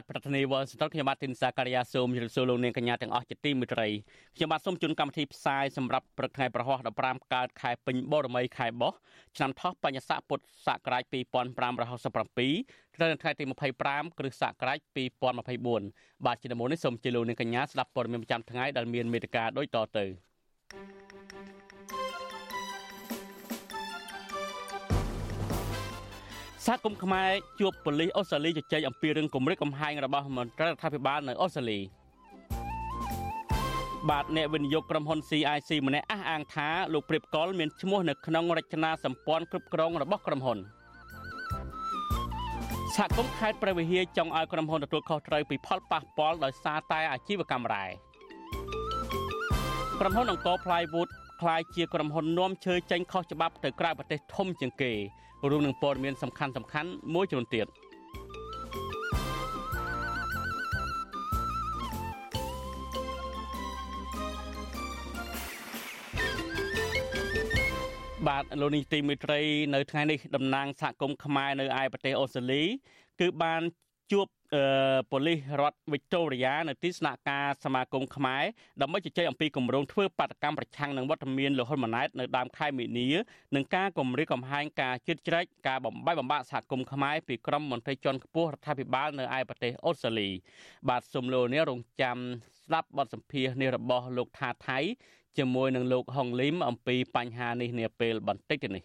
បាទប្រធានាធិបតីវ៉ាស៊ីនតោនខ្ញុំបាទទីនសាការីយ៉ាសូមជម្រាបសួរលោកនាងកញ្ញាទាំងអស់ជាទីមេត្រីខ្ញុំបាទសូមជូនកម្មវិធីផ្សាយសម្រាប់ព្រឹកថ្ងៃប្រហោះ15កើតខែពេញបូរមីខែបោះឆ្នាំថោះបញ្ញស័កពុទ្ធសករាជ2567ត្រូវនៅថ្ងៃទី25គ្រិស្តសករាជ2024បាទជាដំបូងនេះសូមជម្រាបលោកនាងកញ្ញាស្ដាប់ព័ត៌មានប្រចាំថ្ងៃដែលមានមេត្តាដូចតទៅ thank you សហគមន៍ខ្មែរជួបប៉ូលីសអូស្ត្រាលីជជែកអំពីរឿងគម្រិតកំហែងរបស់មន្ត្រីរដ្ឋាភិបាលនៅអូស្ត្រាលីបាទអ្នកវិនិយោគក្រុមហ៊ុន CIC ម្នាក់អះអាងថាលោកព្រៀបកុលមានឈ្មោះនៅក្នុងរចនាសម្ព័ន្ធគ្រប់គ្រងរបស់ក្រុមហ៊ុនសហគមន៍ខេត្តព្រះវិហារចង់ឲ្យក្រុមហ៊ុនទទួលខុសត្រូវពីផលប៉ះពាល់ដោយសារតែអាជីវកម្មរ៉ែក្រុមហ៊ុនអង្គរ Plywood คล้ายជាក្រុមហ៊ុននាំឈើចេញខុសច្បាប់ទៅក្រៅប្រទេសធំជាងគេ រួមនឹងព័ត៌មានសំខាន់សំខាន់មួយចំនួនទៀតបាទលោកនេះទីមេត្រីនៅថ្ងៃនេះតំណាងសហគមន៍ខ្មែរនៅឯប្រទេសអូស្ត្រាលី គឺបាន ជួបប៉ូលីសរដ្ឋវីកតូរីយ៉ានៅទីស្នាក់ការសមាគមខ្មែរដើម្បីជជែកអំពីគម្រោងធ្វើបាតកម្មប្រឆាំងនឹងវត្តមានលោកហ៊ុនម៉ាណែតនៅដើមខែមីនានិងការគម្រាមកំហែងការជិតជ្រែកការបំបីបំបាក់សហគមន៍ខ្មែរពីក្រមមន្ត្រីជាន់ខ្ពស់រដ្ឋាភិបាលនៅឯប្រទេសអូស្ត្រាលី បាទសូមលោកនេះរងចាំស្ដាប់បទសម្ភាសន៍នេះរបស់លោកថាថៃជាមួយនឹងលោកហុងលីមអំពីបញ្ហានេះនាពេលបន្តិចនេះ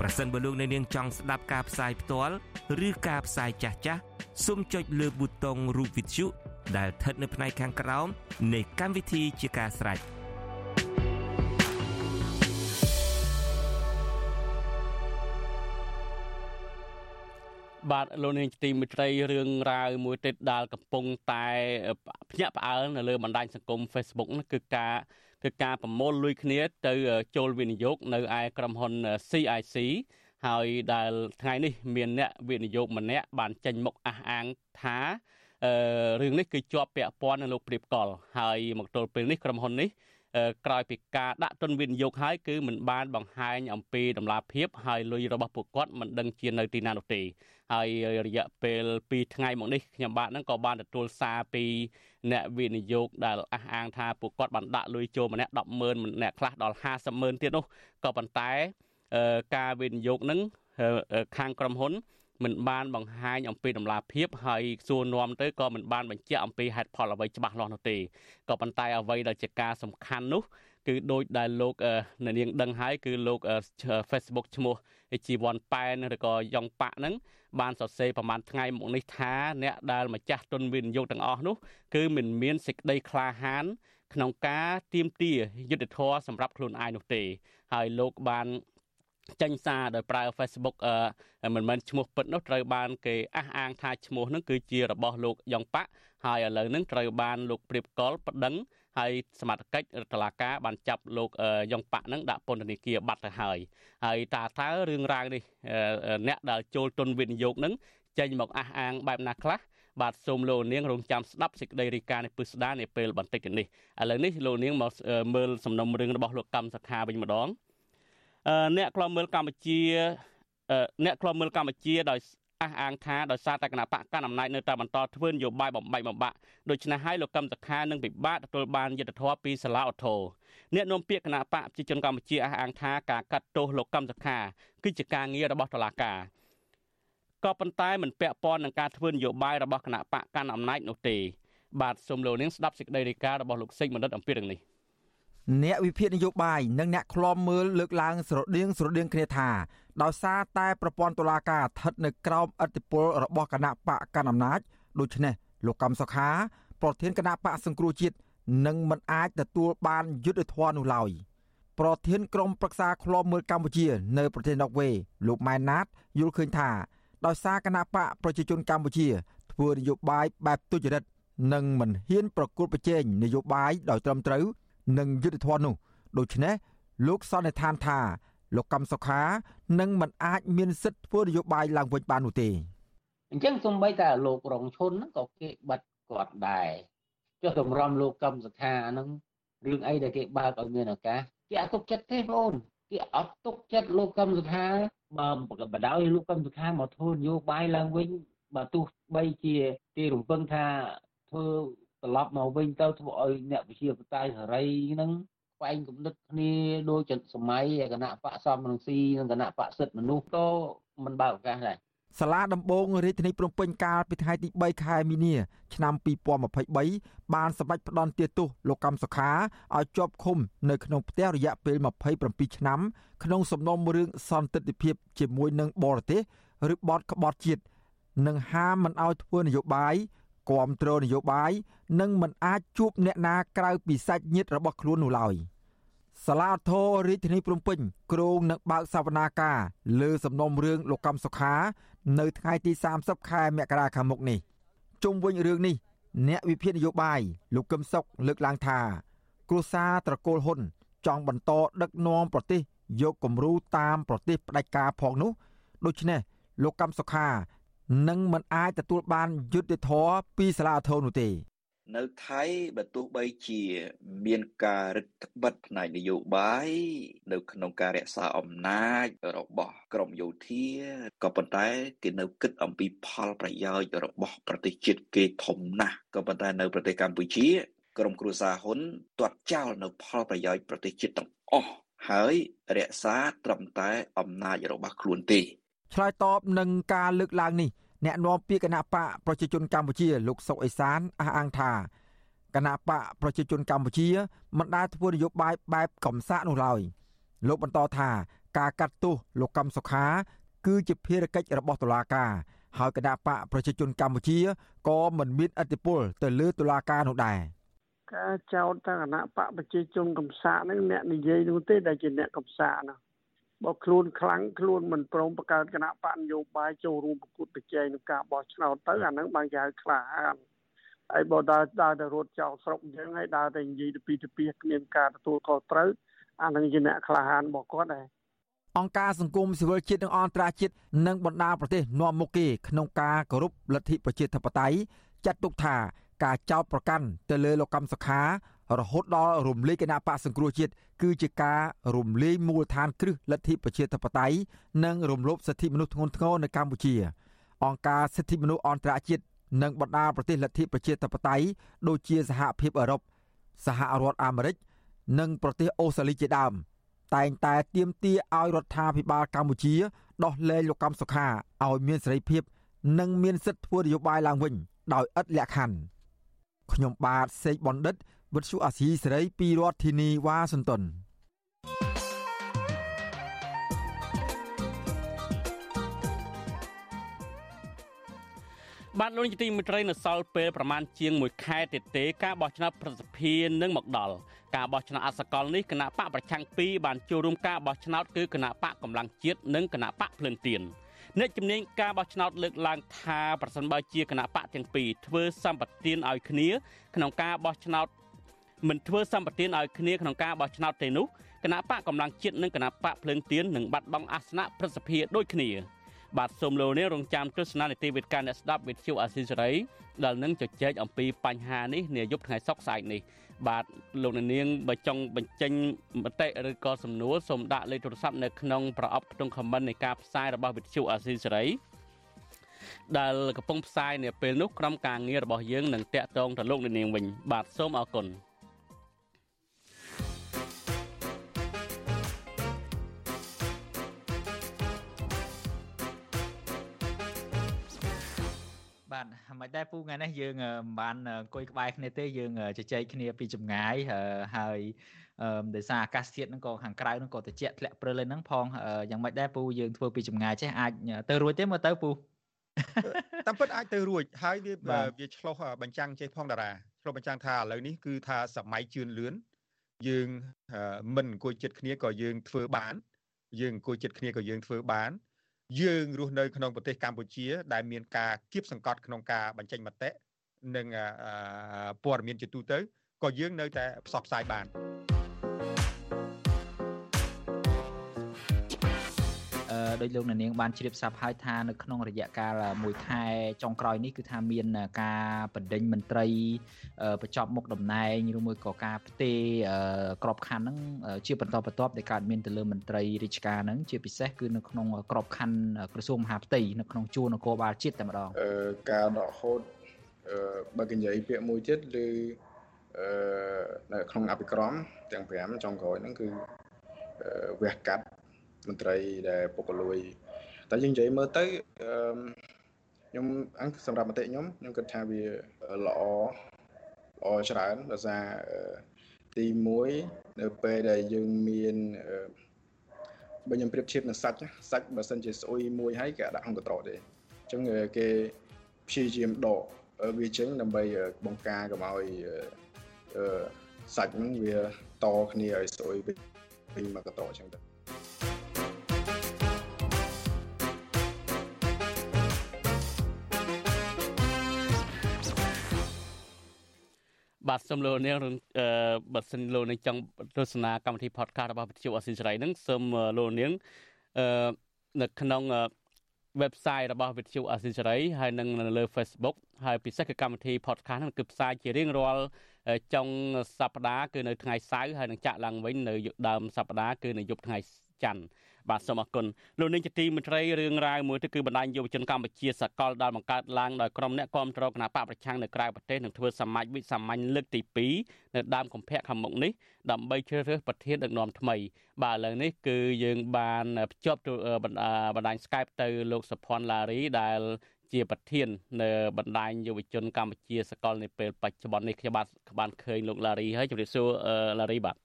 ប្រសិនបើលោកអ្នកនាងចង់ស្ដាប់ការផ្សាយផ្ទាល់ឬការផ្សាយចាស់ចាស់សូមចុចលើប៊ូតុងរូបវិទ្យុដែលស្ថិតនៅផ្នែកខាងក្រោមនៃកម្មវិធីជាការស្ដាយបាទលោកនាងទីមិត្តរីរឿងរ៉ាវមួយទៀតដែលកំពុងតែភ្ញាក់ផ្អើលនៅលើបណ្ដាញសង្គម Facebook នោះគឺការ គឺការប្រមូលលុយគ្នាទៅចូលវិនិយោគនៅឯក្រុមហ៊ុន CIC ហើយដែលថ្ងៃនេះមានអ្នកវិនិយោគម្នាក់បានចេញមុខអះអាងថាអឺរឿងនេះគឺជាប់ពាក់ព័ន្ធនឹងលោកព្រៀបកុលហើយមកទល់ពេលនេះក្រុមហ៊ុននេះក្រោយពីការដាក់ទុនវិនិយោគហើយគឺមិនបានបង្ហាញអំពីដំណាភាពហើយលុយរបស់ពួកគាត់មិនដឹងជានៅទីណានោះទេ ហើយរយៈពេល2ថ្ងៃមកនេះខ្ញុំបាទហ្នឹងក៏បានទទួលសារពីអ្នកវិនិយោគដែលអះអាងថាពួកគាត់បានដាក់លុយចូលម្នាក់100000ម្នាក់ខ្លះដល់500,000ទៀតនោះក៏ប៉ុន្តែការវិនិយោគហ្នឹងខាងក្រុមហ៊ុនមិនបានបង្ហាញអំពីដំណាភាពហើយសួរនាំទៅក៏មិនបានបញ្ជាក់អំពីហេតុផលអ្វីច្បាស់លាស់នោះទេក៏ប៉ុន្តែអ្វីដែលជាការសំខាន់នោះគឺដូចដែលលោកនាងដឹងហើយគឺលោក Facebook ឈ្មោះជីវ័នប៉ែនឬក៏យ៉ងប៉ាក់ហ្នឹង បានសរសេរប្រហែលថ្ងៃមកនេះថាអ្នកដែលម្ចាស់ទុនវិនិយោគទាំងអស់នោះគឺមិនមានសេចក្តីក្លាហាន ក្នុងការទៀមទាយុទ្ធធរសម្រាប់ខ្លួនឯងនោះទេ ហើយលោកបានចេញសារដោយប្រើ Facebook មិនមែនឈ្មោះពិតនោះត្រូវបានគេអះអាងថាឈ្មោះនោះគឺជារបស់លោកយ៉ងប៉ាក់ហើយឥឡូវហ្នឹងត្រូវបានលោកព្រៀបកុលប្តឹង ហើយសមត្ថកិច្ចរដ្ឋាភិបាលបានចាប់លោកយ៉ុងប៉ាក់នឹងដាក់ពន្ធនាគារបាត់ទៅហើយហើយតើតើរឿងរ៉ាវនេះអ្នកដែលចូលទុនវិនិយោគនឹងចេញមកអះអាងបែបណាខ្លះបាទសូមលោកនាងរងចាំស្ដាប់សេចក្តីរាយការណ៍នេះពិស្ដានាពេលបន្តិចនេះឥឡូវនេះលោកនាងមកមើលសំណុំរឿងរបស់លោកកម្មសខាវិញម្ដងអ្នកខ្លំមើលកម្ពុជាអ្នកខ្លំមើលកម្ពុជាដោយ អះអាងថាដោយសារតែគណៈបកកណ្ដាលអំណាចនៅតែបន្តធ្វើនយោបាយបំបែកបំបាក់ដូច្នេះហើយលោកកឹមសុខានឹងពិបាកទទួលបានយុត្តិធម៌ពីសាលាឧទ្ធរអ្នកនាំពាក្យគណៈបកប្រជាជនកម្ពុជាអះអាងថាការកាត់ទោសលោកកឹមសុខាគឺជាការងាររបស់តុលាការក៏ប៉ុន្តែមិនពាក់ព័ន្ធនឹងការធ្វើនយោបាយរបស់គណៈបកកាន់អំណាចនោះទេបាទសូមលោកនាងស្ដាប់សេចក្តីរាយការណ៍របស់លោកសេកបណ្ឌិតអំពីរឿងនេះ អ្នកវិភាគនយោបាយនិងអ្នកខ្លំមើលលើកឡើងស្រដៀងស្រដៀងគ្នាថាដោយសារតែប្រព័ន្ធតុលាការស្ថិតនៅក្រោមអធិបុលរបស់គណៈបកកណ្ដាលអំណាចដូច្នេះលោកកំសុខា ប្រធានគណៈបកសង្គ្រោះជាតិនឹងមិនអាចទទួលបានយុត្តិធម៌នោះឡើយប្រធានក្រុមប្រឹក្សាឃ្លាំមើលកម្ពុជា នៅប្រទេសណ័រវេលោកម៉ែនណាតយល់ឃើញថាដោយសារគណៈបកប្រជាជនកម្ពុជា ធ្វើនយោបាយបែបទុច្ចរិតនិងមិនហ៊ានប្រកួតប្រជែងនយោបាយដោយត្រឹមត្រូវ និងយុត្តិធម៌នោះដូច្នេះលោកសន្និដ្ឋានថាលោកកំសុខានឹងមិនអាចមានសិទ្ធិធ្វើនយោបាយឡើងវិញបាននោះទេអញ្ចឹងសំបីតែលោករងឈុនហ្នឹងក៏គេបិទគាត់ដែរចុះតម្រាំលោកកំសុខាហ្នឹងរឿងអីដែលគេបើកឲ្យមានឱកាសគេអត់ទុកចិត្តទេបងអូនគេអត់ទុកចិត្តលោកកំសុខាបើបដ ாய் លោកកំសុខាមកធ្វើនយោបាយឡើងវិញបើទោះបីជាគេរំពឹងថាធ្វើ ត្រឡប់មកវិញទៅធ្វើឲ្យអ្នកវិជាបតៃសេរីហ្នឹងខ្វែងគំនិតគ្នាដូចចសម័យគណៈបកសំរងស៊ីនិងគណៈបកសិទ្ធិមនុស្សក៏មិនបើកឱកាសដែរសាលាដំបងរាជធានីភ្នំពេញកាលពីថ្ងៃទី3ខែមីនាឆ្នាំ2023បានសម្រេចផ្តន្ទាទោសលោកកម្មសុខាឲ្យជាប់ឃុំនៅក្នុងផ្ទះរយៈពេល27ឆ្នាំក្នុងសំណុំរឿងសន្តិភាពជាមួយនឹងបរទេសឬបទក្បត់ជាតិនិងហាមមិនឲ្យធ្វើនយោបាយ គ្រប់គ្រងនយោបាយនិងមិនអាចជួបអ្នកណាក្រៅពីសាច់ញាតិរបស់ខ្លួននោះឡើយសាលាធររាជធានីភ្នំពេញគ្រងនឹងបើកសវនាការលើសំណុំរឿងលោកកម្មសុខា នៅថ្ងៃទី30ខែមករាខាងមុខនេះជុំវិញរឿងនេះ អ្នកវិភាគនយោបាយលោកកឹមសុខលើកឡើងថា គ្រួសារត្រកូលហ៊ុន ចង់បន្តដឹកនាំប្រទេសយកគំរូតាមប្រទេសផ្ដាច់ការផងនោះដូច្នេះលោកកម្មសុខា នឹងមិនអាចទទួលបានយុត្តិធម៌ពីសាលាធរនោះទេនៅថៃបើទោះបីជាមានការរឹតបន្តឹងផ្នែកនយោបាយនៅក្នុងការរក្សាអំណាចរបស់ក្រមយោធាក៏ប៉ុន្តែគេនៅគិតអំពីផលប្រយោជន៍របស់ប្រទេសជាតិគេធំណាស់ក៏ប៉ុន្តែនៅប្រទេសកម្ពុជា ក្រមគ្រួសារហ៊ុនទាត់ចោលនៅផលប្រយោជន៍ប្រទេសជាតិទាំងអស់ហើយរក្សាត្រឹមតែអំណាចរបស់ខ្លួនទេ ឆ្លើយតបនឹងការលើកឡើងនេះអ្នកនាំពាក្យគណៈបកប្រជាជនកម្ពុជាលោកសុកអេសានអះអាងថាគណៈបកប្រជាជនកម្ពុជាមិនដែលធ្វើនយោបាយបែបកំសាកនោះឡើយលោកបន្តថាការកាត់ទោសលោកកម្មសុខា គឺជាភារកិច្ចរបស់តុលាការហើយគណៈបកប្រជាជនកម្ពុជាក៏មិនមានអធិបុលទៅលើតុលាការនោះដែរការចោទថាគណៈបកប្រជាជនកំសាកហ្នឹងអ្នកនិយាយនោះទេដែលជាអ្នកកំសាកណា បើខ្លួនខ្លាំងខ្លួនមិនព្រមបង្កើតគណៈបកនយោបាយចូលរួមប្រកួតប្រជែងក្នុងការបោះឆ្នោតទៅអាហ្នឹងបានគេហៅខ្លាហានហើយបើដើរដើរទៅរត់ចោលស្រុកអញ្ចឹងហើយដើរទៅនិយាយទៅពីទៅពីគ្មានការទទួលខុសត្រូវអាហ្នឹងជាអ្នកក្លាហានរបស់គាត់ដែរអង្គការសង្គមស៊ីវិលជាតិនិងអន្តរជាតិនិងបណ្ដាប្រទេសនាំមុខគេក្នុងការគោរពលទ្ធិប្រជាធិបតេយ្យចាត់ទុកថាការចោទប្រកាន់ទៅលើលោកកម្មសខា រហូតដល់រំលាយគណៈបកសង្គ្រោះជាតិគឺជាការរំលាយមូលដ្ឋានគ្រឹះលទ្ធិប្រជាធិបតេយ្យនិងរំលោភសិទ្ធិមនុស្សធ្ងន់ធ្ងរនៅកម្ពុជា អង្គការសិទ្ធិមនុស្សអន្តរជាតិនិងបណ្ដាប្រទេសលទ្ធិប្រជាធិបតេយ្យដូចជាសហភាពអឺរ៉ុបសហរដ្ឋអាមេរិកនិងប្រទេសអូស្ត្រាលីជាដើម តែងតែទាមទារឲ្យរដ្ឋាភិបាលកម្ពុជា ដោះលែងលោកកម្មសុខាឲ្យមានសេរីភាព និងមានសិទ្ធិធ្វើនយោបាយឡើងវិញដោយឥតលក្ខខណ្ឌខ្ញុំបាទសេកបណ្ឌិត វិទ្យុអាស៊ីសេរីពីរដ្ឋធានីវ៉ាស៊ីនតោនបាទលោកនាយកទីមេត្រីនៅសល់ពេលប្រមាណជាង1ខែទៀតទេការបោះឆ្នោតប្រសិទ្ធភាពនឹងមកដល់ការបោះឆ្នោតអសកលនេះគណៈបកប្រឆាំង2បានចូលរួមការបោះឆ្នោតគឺគណៈបកកម្លាំងជាតិនិងគណៈបកភ្លើងទៀនអ្នកជំនាញការបោះឆ្នោតលើកឡើងថាប្រសិនបើជាគណៈបកទាំងពីរធ្វើសម្បទានឲ្យគ្នាក្នុងការបោះឆ្នោត មិនធ្វើសម្បទានឲ្យគ្នាក្នុងការបោះឆ្នោតទេនោះគណៈបកកម្លាំងជាតិនិងគណៈបកភ្លើងទៀននឹងបាត់បង់អាសនៈប្រសិទ្ធភាពដូចគ្នាបាទសូមលោកនាងរងចាំទស្សនានីតិវិទ្យាអ្នកស្ដាប់វិទ្យុអាស៊ីសេរីដែលនឹងជជែកអំពីបញ្ហានេះនាយប់ថ្ងៃសុក្រស្អែកនេះបាទលោកនាងបើចង់បញ្ចេញមតិឬក៏សំណួរសូមដាក់លេខទូរស័ព្ទនៅក្នុងប្រអប់ក្នុង comment នៃការផ្សាយរបស់វិទ្យុអាស៊ីសេរីដែលកំពុងផ្សាយនៅពេលនោះក្រុមការងាររបស់យើងនឹងតាក់ទងទៅលោកនាងវិញបាទសូមអរគុណ មិនដែរពូថ្ងៃនេះយើងមិនបានអង្គុយក្បែរគ្នាទេយើងជជែកគ្នាពីចម្ងាយហើយអឺដោយសារអាកាសធាតុហ្នឹងក៏ខាងក្រៅហ្នឹងក៏ត្រជាក់ធ្លាក់ព្រិលហ្នឹងផងយ៉ាងម៉េចដែរពូយើងធ្វើពីចម្ងាយចេះអាចទៅរួចទេមើលទៅពូតាមពិតអាចទៅរួចហើយវាវាឆ្លោះបញ្ចាំងចេះផងតារាឆ្លោះបញ្ចាំងថាឥឡូវនេះគឺថាសម័យជឿនលឿនយើងមិនអង្គុយចិត្តគ្នាក៏យើងធ្វើបាន យើងអង្គុយចិត្តគ្នាក៏យើងធ្វើបាន យើងរស់នៅក្នុងប្រទេសកម្ពុជា ដែលមានការគៀបសង្កត់ក្នុងការបញ្ចេញមតិនិងព័ត៌មានជាទូទៅក៏យើងនៅតែផ្សព្វផ្សាយបាន ដោយលោកនាងបានជ្រាបស្រាប់ហើយថានៅក្នុងរយៈកាលមួយខែចុងក្រោយនេះគឺថាមានការបណ្ដេញមន្ត្រីបញ្ចប់មុខតំណែងឬមួយក៏ការផ្ទេរក្របខ័ណ្ឌហ្នឹងជាបន្តបន្ទាប់ដែលកើតមានទៅលើមន្ត្រីរាជការហ្នឹងជាពិសេសគឺនៅក្នុងក្របខ័ណ្ឌក្រសួងមហាផ្ទៃនៅក្នុងជួរនគរបាលជាតិតែម្ដងការដកហូតបើកញ្ញៃពាក្យមួយទៀតឬអឺនៅក្នុងអភិក្រមទាំង5ចុងក្រោយហ្នឹងគឺវះកាត់ មន្ត្រីដែលពុករលួយតែយើងនិយាយមើលទៅខ្ញុំអង្គសម្រាប់មតិខ្ញុំខ្ញុំគិតថាវាល្អល្អច្រើនដោយសារទី1នៅពេលដែលយើងមានបើខ្ញុំប្រៀបធៀបនឹងសាច់សាច់បើសិនជាស្អុយមួយហើយគេដាក់ក្នុងកត្រទេអញ្ចឹងគេព្យាយាមដកវាចេញដើម្បីបង្ការកុំឲ្យសាច់ហ្នឹងវាតគ្នាឲ្យស្អុយពេញមកកត្រអញ្ចឹងទៅ បាទសូមលោកនាងអឺបើសិនលោកនាងចង់ទស្សនាកម្មវិធី podcast របស់វិទ្យុអស៊ីសេរីហ្នឹងសូមលោកនាងអឺនៅក្នុង website របស់វិទ្យុអស៊ីសេរីហើយនិងនៅលើ Facebook ហើយពិសេសគឺកម្មវិធី podcast ហ្នឹងគឺផ្សាយជារៀងរាល់ចុងសប្តាហ៍គឺនៅថ្ងៃសៅរ៍ហើយនឹងចាក់ឡើងវិញនៅដើមសប្តាហ៍គឺនៅយប់ថ្ងៃច័ន្ទ បាទសូមអរគុណលោកនាងជាទីមន្ត្រីរឿងរ៉ាវមួយទៀតគឺបណ្ដាញយុវជនកម្ពុជាសកលដែលបង្កើតឡើងដោយក្រុមអ្នកគាំទ្រគណៈបកប្រឆាំងនៅក្រៅប្រទេសនឹងធ្វើសមាជវិសាមញ្ញលើកទី2នៅដើមកុម្ភៈខាងមុខនេះដើម្បីជ្រើសរើសប្រធានដឹកនាំថ្មី បាទឥឡូវនេះគឺយើងបានភ្ជាប់បណ្ដាញ Skype ទៅលោកសុភ័ណ្ឌឡារីដែលជាប្រធាននៅបណ្ដាញយុវជនកម្ពុជាសកលនៅពេលបច្ចុប្បន្ននេះខ្ញុំបាទបានឃើញលោកឡារីហើយជម្រាបសួរឡារីបាទ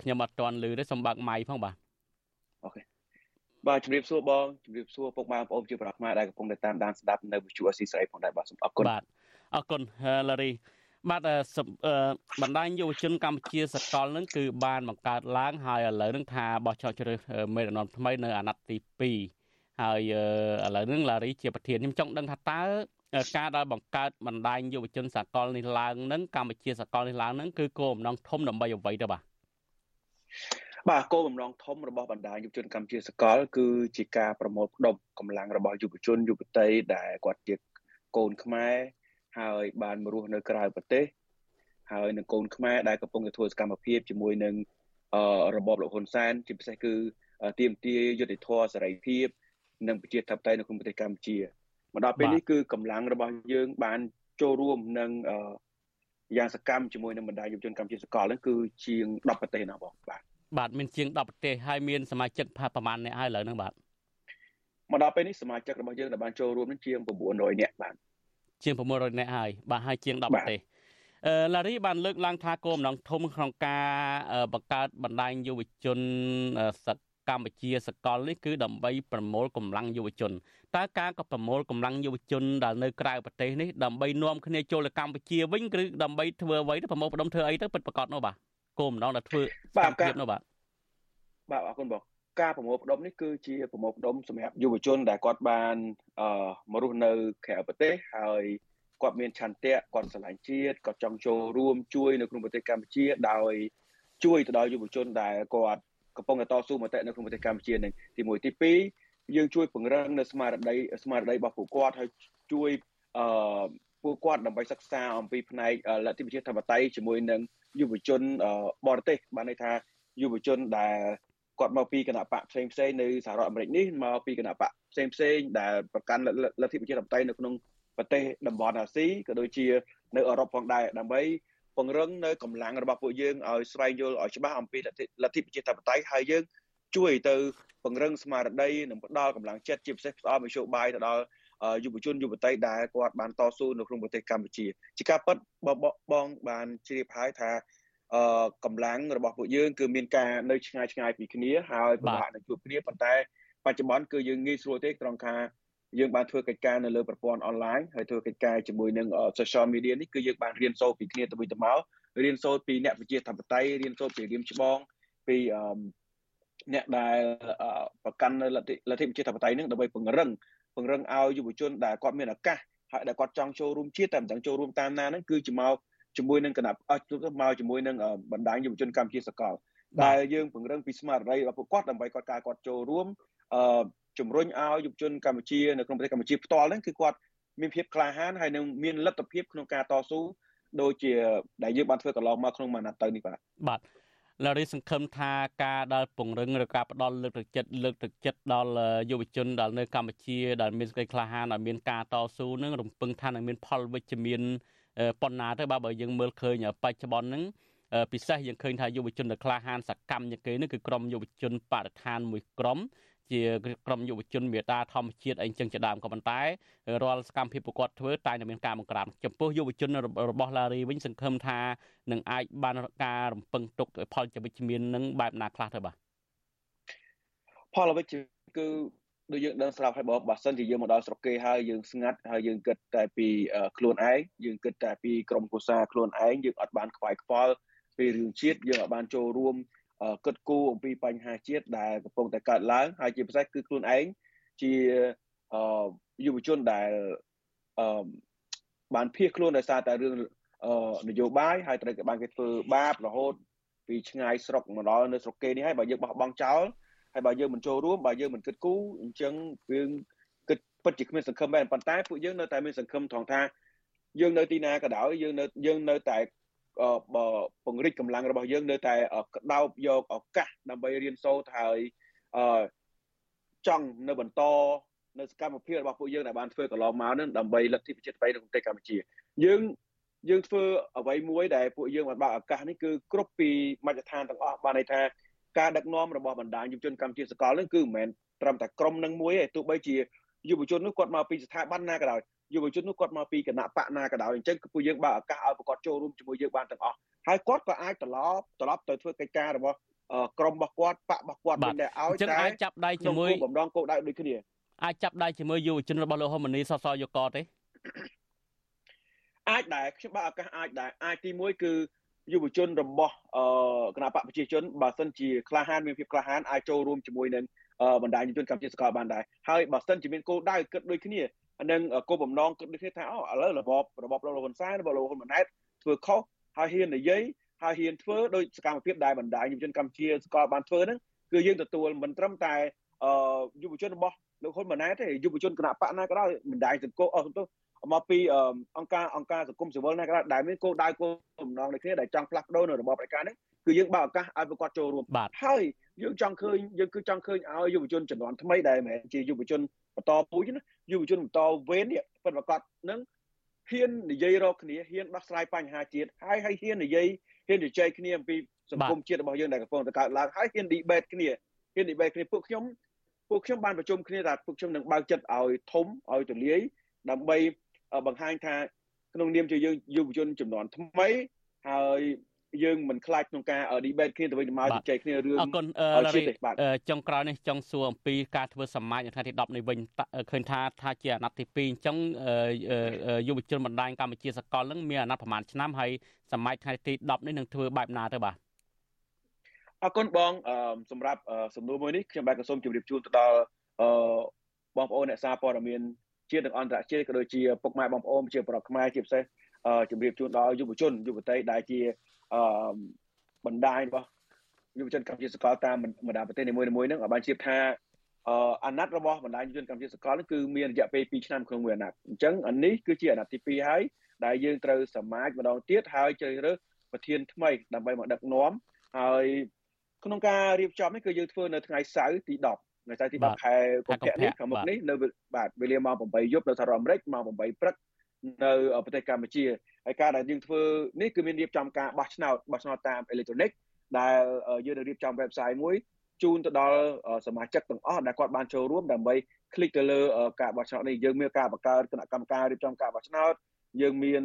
ខ្ញុំអត់ទាន់ឮទេសូមបើកម៉ៃផងបាទអូខេបាទជំរាបសួរបងជំរាបសួរពុកម៉ែបងប្អូនជាប្រដ្ឋខ្មែរដែលកំពុងតែតាមដានស្ដាប់នៅវិទ្យុអស៊ីសេរីផងដែរបាទសូមអរគុណបាទអរគុណឡារីបាទបណ្ដាញយុវជនកម្ពុជាសកលនឹងគឺបានបង្កើតឡើងហើយឥឡូវនឹងថាបោះឆ្នោតជ្រើសមេដឹកនាំថ្មីនៅអាណត្តិទី2ហើយឥឡូវនឹងឡារីជាប្រធានខ្ញុំចង់ដឹងថាតើការដែលបង្កើតបណ្ដាញយុវជនសកលនេះឡើងនឹងកម្ពុជាសកលនេះឡើងនឹងគឺគោលបំណងធំដើម្បីអ្វីទៅបាទ បាទគោលបំណងធំរបស់បណ្ដាយុវជនកម្ពុជាសកល គឺជាការប្រមូលផ្ដុំកម្លាំងរបស់យុវជនយុវតីដែលគាត់ជាកូនខ្មែរហើយបានមករស់នៅក្រៅប្រទេសហើយនឹងកូនខ្មែរដែលកំពុងតែធ្វើសកម្មភាពជាមួយនឹងរបបលោកហ៊ុនសែនជាពិសេសគឺទាមទារយុត្តិធម៌សេរីភាពនិងប្រជាធិបតេយ្យនៅក្នុងប្រទេសកម្ពុជាមកដល់ពេលនេះគឺកម្លាំងរបស់យើងបានចូលរួមនឹងយ៉ាងសកម្មជាមួយនឹងបណ្ដាយុវជនកម្ពុជាសកលហ្នឹងគឺជាង10ប្រទេសណាបងបាទ បាទមានជាង10ប្រទេសហើយមានសមាជិកប្រមាណអ្នកហើយឥឡូវហ្នឹងបាទមកដល់ពេលនេះសមាជិករបស់យើងដែលបានចូលរួមនឹងជាង900នាក់បាទជាង900នាក់ហើយបាទហើយជាង10ប្រទេសអឺឡារីបានលើកឡើងថាគោលបំណងធំក្នុងការបង្កើតបណ្ដាញយុវជនសកម្ពុជាសកលនេះគឺដើម្បីប្រមូលកម្លាំងយុវជនតើការក៏ប្រមូលកម្លាំងយុវជនដែលនៅក្រៅប្រទេសនេះដើម្បីនាំគ្នាចូលទៅកម្ពុជាវិញឬដើម្បីធ្វើអ្វីទៅប្រមូលផ្ដុំធ្វើអីទៅពិតប្រាកដនោះបាទ គោលបំណងដែលធ្វើកម្មភាពនោះបាទបាទអរគុណបងការប្រមូលផ្ដុំនេះគឺជាប្រមូលផ្ដុំសម្រាប់យុវជនដែលគាត់បានអឺមករស់នៅក្រៅប្រទេសហើយគាត់មានឆន្ទៈគាត់ស្រឡាញ់ជាតិគាត់ចង់ចូលរួមជួយនៅក្នុងប្រទេសកម្ពុជាដោយជួយទៅដល់យុវជនដែលគាត់កំពុងតែតស៊ូមតិនៅក្នុងប្រទេសកម្ពុជានឹងទី1ទី2យើងជួយពង្រឹងនៅស្មារតីស្មារតីរបស់ពួកគាត់ហើយជួយអឺ ពួកគាត់ដើម្បីសិក្សាអំពីផ្នែកលទ្ធិប្រជាធិបតេយ្យជាមួយនឹងយុវជនបរទេសបានន័យថាយុវជនដែលគាត់មកពីគណៈបកផ្សេងផ្សេងនៅសហរដ្ឋអាមេរិកនេះមកពីគណៈបកផ្សេងផ្សេងដែលប្រកាន់លទ្ធិប្រជាធិបតេយ្យនៅក្នុងប្រទេសតំបន់អាស៊ីក៏ដូចជានៅអឺរ៉ុបផងដែរដើម្បីពង្រឹងនៅកម្លាំងរបស់ពួកយើងឲ្យស្វែងយល់ឲ្យច្បាស់អំពីលទ្ធិប្រជាធិបតេយ្យហើយយើងជួយទៅពង្រឹងស្មារតីនិងផ្ដល់កម្លាំងចិត្តជាពិសេសផ្ដល់មធ្យោបាយទៅដល់ យុវជនយុវតីដែលគាត់បានតស៊ូនៅក្នុងប្រទេសកម្ពុជាជាការពិតបងបានជ្រាបហើយថាអឺកម្លាំងរបស់ពួកយើងគឺមានការនៅឆ្ងាយឆ្ងាយពីគ្នាហើយពិបាកនឹងជួបគ្នាប៉ុន្តែបច្ចុប្បន្នគឺយើងងាយស្រួលទេត្រង់ថាយើងបានធ្វើកិច្ចការនៅលើប្រព័ន្ធអនឡាញហើយធ្វើកិច្ចការជាមួយនឹង social media នេះគឺយើងបានរៀនសូត្រពីគ្នាទៅវិញទៅមករៀនសូត្រពីអ្នកវិទ្យាធិបតេយ្យរៀនសូត្រពីរៀមច្បងពីអ្នកដែលប្រកាន់នៅលទ្ធិលទ្ធិប្រជាធិបតេយ្យនឹងដើម្បីពង្រឹង ពង្រឹងឲ្យយុវជនដែលគាត់មានឱកាសហើយដែលគាត់ចង់ចូលរួមជាតិតែមិនចង់ចូលរួមតាមណាហ្នឹងគឺជាមកជាមួយនឹងគណៈអស់មកជាមួយនឹងបណ្ដាញយុវជនកម្ពុជាសកលដែលយើងពង្រឹងពីស្មារតីរបស់ពួកគាត់ដើម្បីគាត់ការគាត់ចូលរួមអឺជំរុញឲ្យយុវជនកម្ពុជានៅក្នុងប្រទេសកម្ពុជាផ្ទាល់ហ្នឹងគឺគាត់មានភាពក្លាហានហើយនឹងមានលទ្ធភាពក្នុងការតស៊ូដូចជាដែលយើងបានធ្វើកន្លងមកក្នុងមួយអាណត្តិទៅនេះបាទបាទ លារីសង្ឃឹមថាការដែលពង្រឹងឬការផ្ដល់លើកទឹកចិត្តលើកទឹកចិត្តដល់យុវជនដែលនៅកម្ពុជាដែលមានសេចក្តីក្លាហានដែលមានការតស៊ូនឹងរំពឹងថានឹងមានផលវិជ្ជមានប៉ុណ្ណាទៅបើបើយើងមើលឃើញបច្ចុប្បន្នហ្នឹងពិសេសយើងឃើញថាយុវជនដែលក្លាហានសកម្មជាងគេនេះគឺក្រុមយុវជនបរិស្ថានមួយក្រុម ជាក្រុមយុវជនមេតាធម្មជាតិអីចឹងជាដើមក៏ប៉ុន្តែរាល់សកម្មភាពប្រកបធ្វើតែតែមានការបង្ក្រាបចំពោះយុវជនរបស់ឡារីវិញសង្ឃឹមថានឹងអាចបានការរំពឹងទុកផលជាវិជ្ជមាននឹងបែបណាខ្លះទៅបាទផលវិជ្ជគឺដូចយើងដឹងស្រាប់ហើយបើបើសិនជាយើងមកដល់ស្រុកគេហើយយើងស្ងាត់ហើយយើងគិតតែពីខ្លួនឯងយើងគិតតែពីក្រុមគូសាខ្លួនឯងយើងអត់បានខ្វាយខ្វល់ពីរឿងជាតិយើងអត់បានចូលរួម គិតគូរអំពីបញ្ហាជាតិដែលកំពុងតែកើតឡើងហើយជាពិសេសគឺខ្លួនឯងជាយុវជនដែលបានភៀសខ្លួនដោយសារតែរឿងនយោបាយហើយត្រូវគេបានគេធ្វើបាបរហូតពីឆ្ងាយស្រុកមកដល់នៅស្រុកគេនេះហើយបើយើងបោះបង់ចោលហើយបើយើងមិនចូលរួមបើយើងមិនគិតគូរអញ្ចឹងយើងគិតពិតជាគ្មានសង្ឃឹមមែនប៉ុន្តែពួកយើងនៅតែមានសង្ឃឹមថងថាយើងនៅទីណាក៏ដោយយើងនៅយើងនៅតែ ពង្រីកកម្លាំងរបស់យើងនៅតែក្តោបយកឱកាសដើម្បីរៀនសូត្រហើយចង់នៅបន្តនៅសកម្មភាពរបស់ពួកយើងដែលបានធ្វើកន្លងមកនឹងដើម្បីលទ្ធិប្រជាធិបតេយ្យនៅប្រទេសកម្ពុជាយើងយើងធ្វើអ្វីមួយដែលពួកយើងបានបើកឱកាសនេះគឺគ្រប់ពីមជ្ឈដ្ឋានទាំងអស់បានន័យថាការដឹកនាំរបស់បណ្ដាញយុវជនកម្ពុជាសកលនឹងគឺមិនមែនត្រឹមតែក្រុមនឹងមួយទេទោះបីជាយុវជននោះគាត់មកពីស្ថាប័នណាក៏ដោយ យុវជននោះគាត់មកពីគណៈបកណាក៏ដោយអញ្ចឹងគឺពួកយើងបើកឱកាសឲ្យប្រកបចូលរួមជាមួយយើងបានទាំងអស់ហើយគាត់ក៏អាចត្រឡប់ត្រឡប់ទៅធ្វើកិច្ចការរបស់ក្រុមរបស់គាត់បករបស់គាត់មានតែឲ្យតែអាចចាប់ដៃជាមួយបំដងគោលដៅដូចគ្នាអាចចាប់ដៃជាមួយយុវជនរបស់លោកហ៊ុនម៉ាណីសសយកកទេអាចដែរខ្ញុំបើឱកាសអាចដែរអាចទី1គឺយុវជនរបស់គណៈបកប្រជាជនបើសិនជាក្លាហានមានភាពក្លាហានអាចចូលរួមជាមួយនឹងបណ្ដាញយុវជនកម្ពុជាសកលបានដែរហើយបើសិនជាមានគោលដៅគិតដូចគ្នា និងគោលបំណងគិតដូចគ្នាថាអូឥឡូវរបបរបបលោកហ៊ុនសែនរបបលោកហ៊ុនម៉ាណែតធ្វើខុសហើយហ៊ាននិយាយហើយហ៊ានធ្វើដោយសកម្មភាពដែលបណ្ដាញយុវជនកម្ពុជាស្គាល់បានធ្វើហ្នឹងគឺយើងទទួលមិនត្រឹមតែយុវជនរបស់លោកហ៊ុនម៉ាណែតទេយុវជនគណៈបកណាក៏ដោយបណ្ដាញសង្គមអស់ទៅមកពីអង្គការអង្គការសង្គមស៊ីវិលណាក៏ដោយដែលមានគោលដៅគោលបំណងដូចគ្នាដែលចង់ផ្លាស់ប្ដូរនៅរបបឯកានេះគឺយើងបើកឱកាសឲ្យប្រកបចូលរួមហើយយើងចង់ឃើញយើងគឺចង់ឃើញឲ្យយុវជនចំនួនថ្មីដែលមិនមែនជាយុវជន បន្តពូជណាយុវជនបន្តវេននេះពិតប្រាកដនឹងហ៊ាននិយាយរកគ្នាហ៊ានដោះស្រាយបញ្ហាជាតិហើយហើយហ៊ាននិយាយហ៊ានជជែកគ្នាអំពីសង្គមជាតិរបស់យើងដែលកំពុងតែកើតឡើងហើយហ៊ាន debate គ្នាហ៊ាន debate គ្នាពួកខ្ញុំពួកខ្ញុំបានប្រជុំគ្នាថាពួកខ្ញុំនឹងបើកចិត្តឲ្យធំឲ្យទូលាយដើម្បីបង្ហាញថាក្នុងនាមជាយើងយុវជនចំនួនថ្មីហើយ យើងមិនខ្លាចក្នុងការ debate គ្នាទៅវិញទៅមកជជែកគ្នារឿងអរគុណចុងក្រោយនេះចង់សួរអំពីការធ្វើសមាជនៅថ្ងៃទី10នេះវិញឃើញថាថាជាអាណត្តិទី2អញ្ចឹងយុវជនបណ្ដាញកម្ពុជាសកលនឹងមានអាណត្តិប្រហែលឆ្នាំហើយសមាជថ្ងៃទី10នេះនឹងធ្វើបែបណាទៅបាទអរគុណបងសម្រាប់សំណួរមួយនេះខ្ញុំបាទក៏សូមជម្រាបជូនទៅដល់បងប្អូនអ្នកសារព័ត៌មានជាតិនិងអន្តរជាតិក៏ដូចជាពុកម៉ែបងប្អូនជាប្រកខ្មែរជាពិសេសជម្រាបជូនដល់យុវជនយុវតីដែលជា អឺបណ្ដាញរបស់យុវជនកម្ពុជាសកលតាមបណ្ដាប្រទេសនីមួយៗហ្នឹងឲ្យបានជៀបថាអឺអាណត្តិរបស់បណ្ដាញយុវជនកម្ពុជាសកលគឺមានរយៈពេល2ឆ្នាំក្នុងមួយអាណត្តិអញ្ចឹងអានេះគឺជាអាណត្តិទី2ហើយដែលយើងត្រូវសមាជម្ដងទៀតហើយជ្រើសរើសប្រធានថ្មីដើម្បីមកដឹកនាំហើយក្នុងការរៀបចំនេះគឺយើងធ្វើនៅថ្ងៃសៅរ៍ទី10ថ្ងៃសៅរ៍ទី10ខែកុម្ភៈនេះខាងមុខនេះនៅបាទវេលាម៉ោង8យប់នៅសហរដ្ឋអាមេរិកម៉ោង8ព្រឹកនៅប្រទេសកម្ពុជា ហើយការដែលយើងធ្វើនេះគឺមានរៀបចំការបោះឆ្នោតបោះឆ្នោតតាមអេឡិចត្រូនិកដែលយើងនឹងរៀបចំ website មួយ ជូនទៅដល់សមាជិកទាំងអស់ដែលគាត់បានចូលរួមដើម្បីคลิกទៅលើការបោះឆ្នោតនេះយើងមានការបង្កើតគណៈកម្មការរៀបចំការបោះឆ្នោតយើងមាន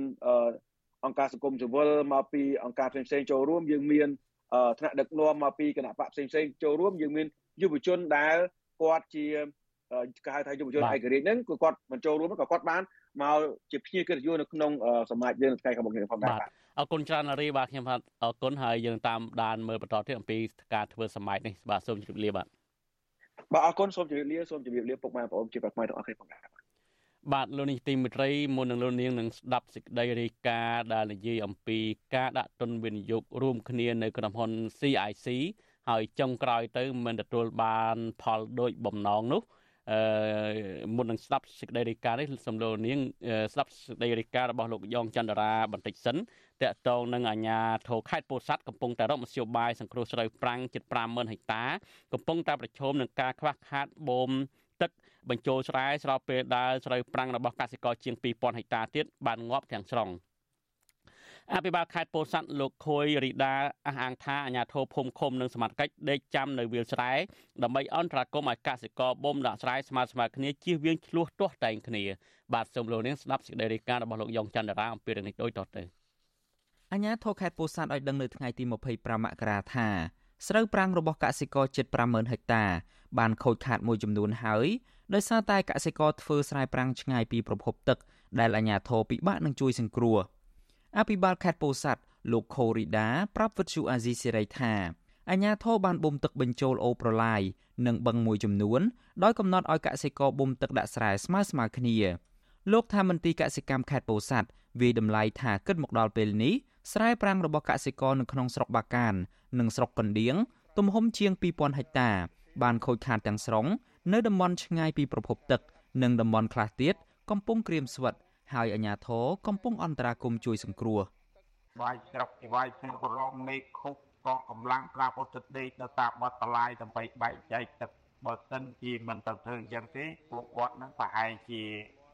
អង្គការសង្គមស៊ីវិលមកពីអង្គការផ្សេងៗចូលរួមយើងមានថ្នាក់ដឹកនាំមកពីគណៈបកផ្សេងៗចូលរួមយើងមានយុវជនដែលគាត់ជាគេហៅថាយុវជនឯករាជ្យហ្នឹងគឺគាត់បញ្ចូលរួមក៏គាត់បាន មកជាភ្ញៀវកិត្តិយសនៅក្នុងសមាជយើងថ្ងៃខាងមុខនេះផងដែរបាទអរគុណច្រើនណារីបាទខ្ញុំបាទអរគុណហើយយើងតាមដានមើលបន្តទៀតអំពីការធ្វើសមាជនេះបាទសូមជម្រាបលាបាទបាទអរគុណសូមជម្រាបលាសូមជម្រាបលាពុកម៉ែបងប្អូនជាប្រកបទាំងអស់គ្នាផងដែរបាទលោកនេះទីមិត្តរីមុននឹងលោកនាងនឹងស្ដាប់សេចក្តីរាយការណ៍ដែលនិយាយអំពីការដាក់ទុនវិនិយោគរួមគ្នានៅក្រុមហ៊ុន CIC ហើយចុងក្រោយទៅមិនទទួលបានផលដូចបំណងនោះ អឺមុននឹងស្ដាប់សេចក្តីរាយការណ៍នេះសំលោកនាងស្ដាប់សេចក្តីរាយការណ៍របស់លោកយ៉ងចន្ទរាបន្តិចសិនតកតងនឹងអាញាធរខេត្តពោធិ៍សាត់កំពុងតែរកមធ្យោបាយសង្គ្រោះស្រូវប្រាំងជិត50000ហិកតាកំពុងតែប្រឈមនឹងការខ្វះខាតបូមទឹកបញ្ចូលស្រែស្របពេលដែលស្រូវប្រាំងរបស់កសិករជាង2000ហិកតាទៀតបានងាប់ទាំងស្រុង អភិបាលខេត្តពោធិ៍សាត់លោកខួយរីដាអះអាងថាអាញាធរភូមិឃុំនិងសមត្ថកិច្ចដេកចាំនៅវាលស្រែដើម្បីអន្តរាគមឲ្យកសិករបំដាក់ស្រែស្មើស្មើគ្នាជៀសវាងឆ្លោះទាស់តែងគ្នាបាទសូមលោកនាងស្ដាប់សេចក្តីរាយការណ៍របស់លោកយ៉ងច័ន្ទរាអំពីរឿងនេះដូចតទៅអាញាធរខេត្តពោធិ៍សាត់ឲ្យដឹងនៅថ្ងៃទី25មករាថាស្រូវប្រាំងរបស់កសិករជិត50000ហិកតា បានខូចខាតមួយចំនួនហើយដោយសារតែកសិករធ្វើស្រែប្រាំងឆ្ងាយពីប្រភពទឹកដែលអាជ្ញាធរពិបាកនឹងជួយសង្គ្រោះ អភិបាលខេត្តពោធិ៍សាត់លោកខូរីដាប្រាប់វិទ្យុអាស៊ីសេរីថាអាជ្ញាធរបានបូមទឹកបញ្ចូលអូប្រឡាយនិងបឹងមួយចំនួនដោយកំណត់ឲ្យកសិករបូមទឹកដាក់ស្រែស្មើស្មើគ្នាលោកថាមន្ទីរកសិកម្មខេត្តពោធិ៍សាត់វាតម្លៃថាគិតមកដល់ពេលនេះស្រែប្រាំងរបស់កសិករនៅក្នុងស្រុកបាកាន និងស្រុកកណ្ដៀងទំហំជាង2000ហិកតា បានខូចខាតទាំងស្រុងនៅតំបន់ឆ្ងាយពីប្រភពទឹក និងតំបន់ខ្លះទៀតកំពុងក្រៀមស្វិត ហើយអាជ្ញាធរកំពុងអន្តរាគមជួយសង្គ្រោះវាយស្រុកវាយក្នុងប្រឡងមេឃខុបក៏កម្លាំងប្រាប់អត់ទឹកដេកនៅតាមបាត់តឡាយដើម្បីបែកចែកទឹកបើសិនជាមិនទៅធ្វើអញ្ចឹងទេពួកគាត់នឹងប្រហែលជា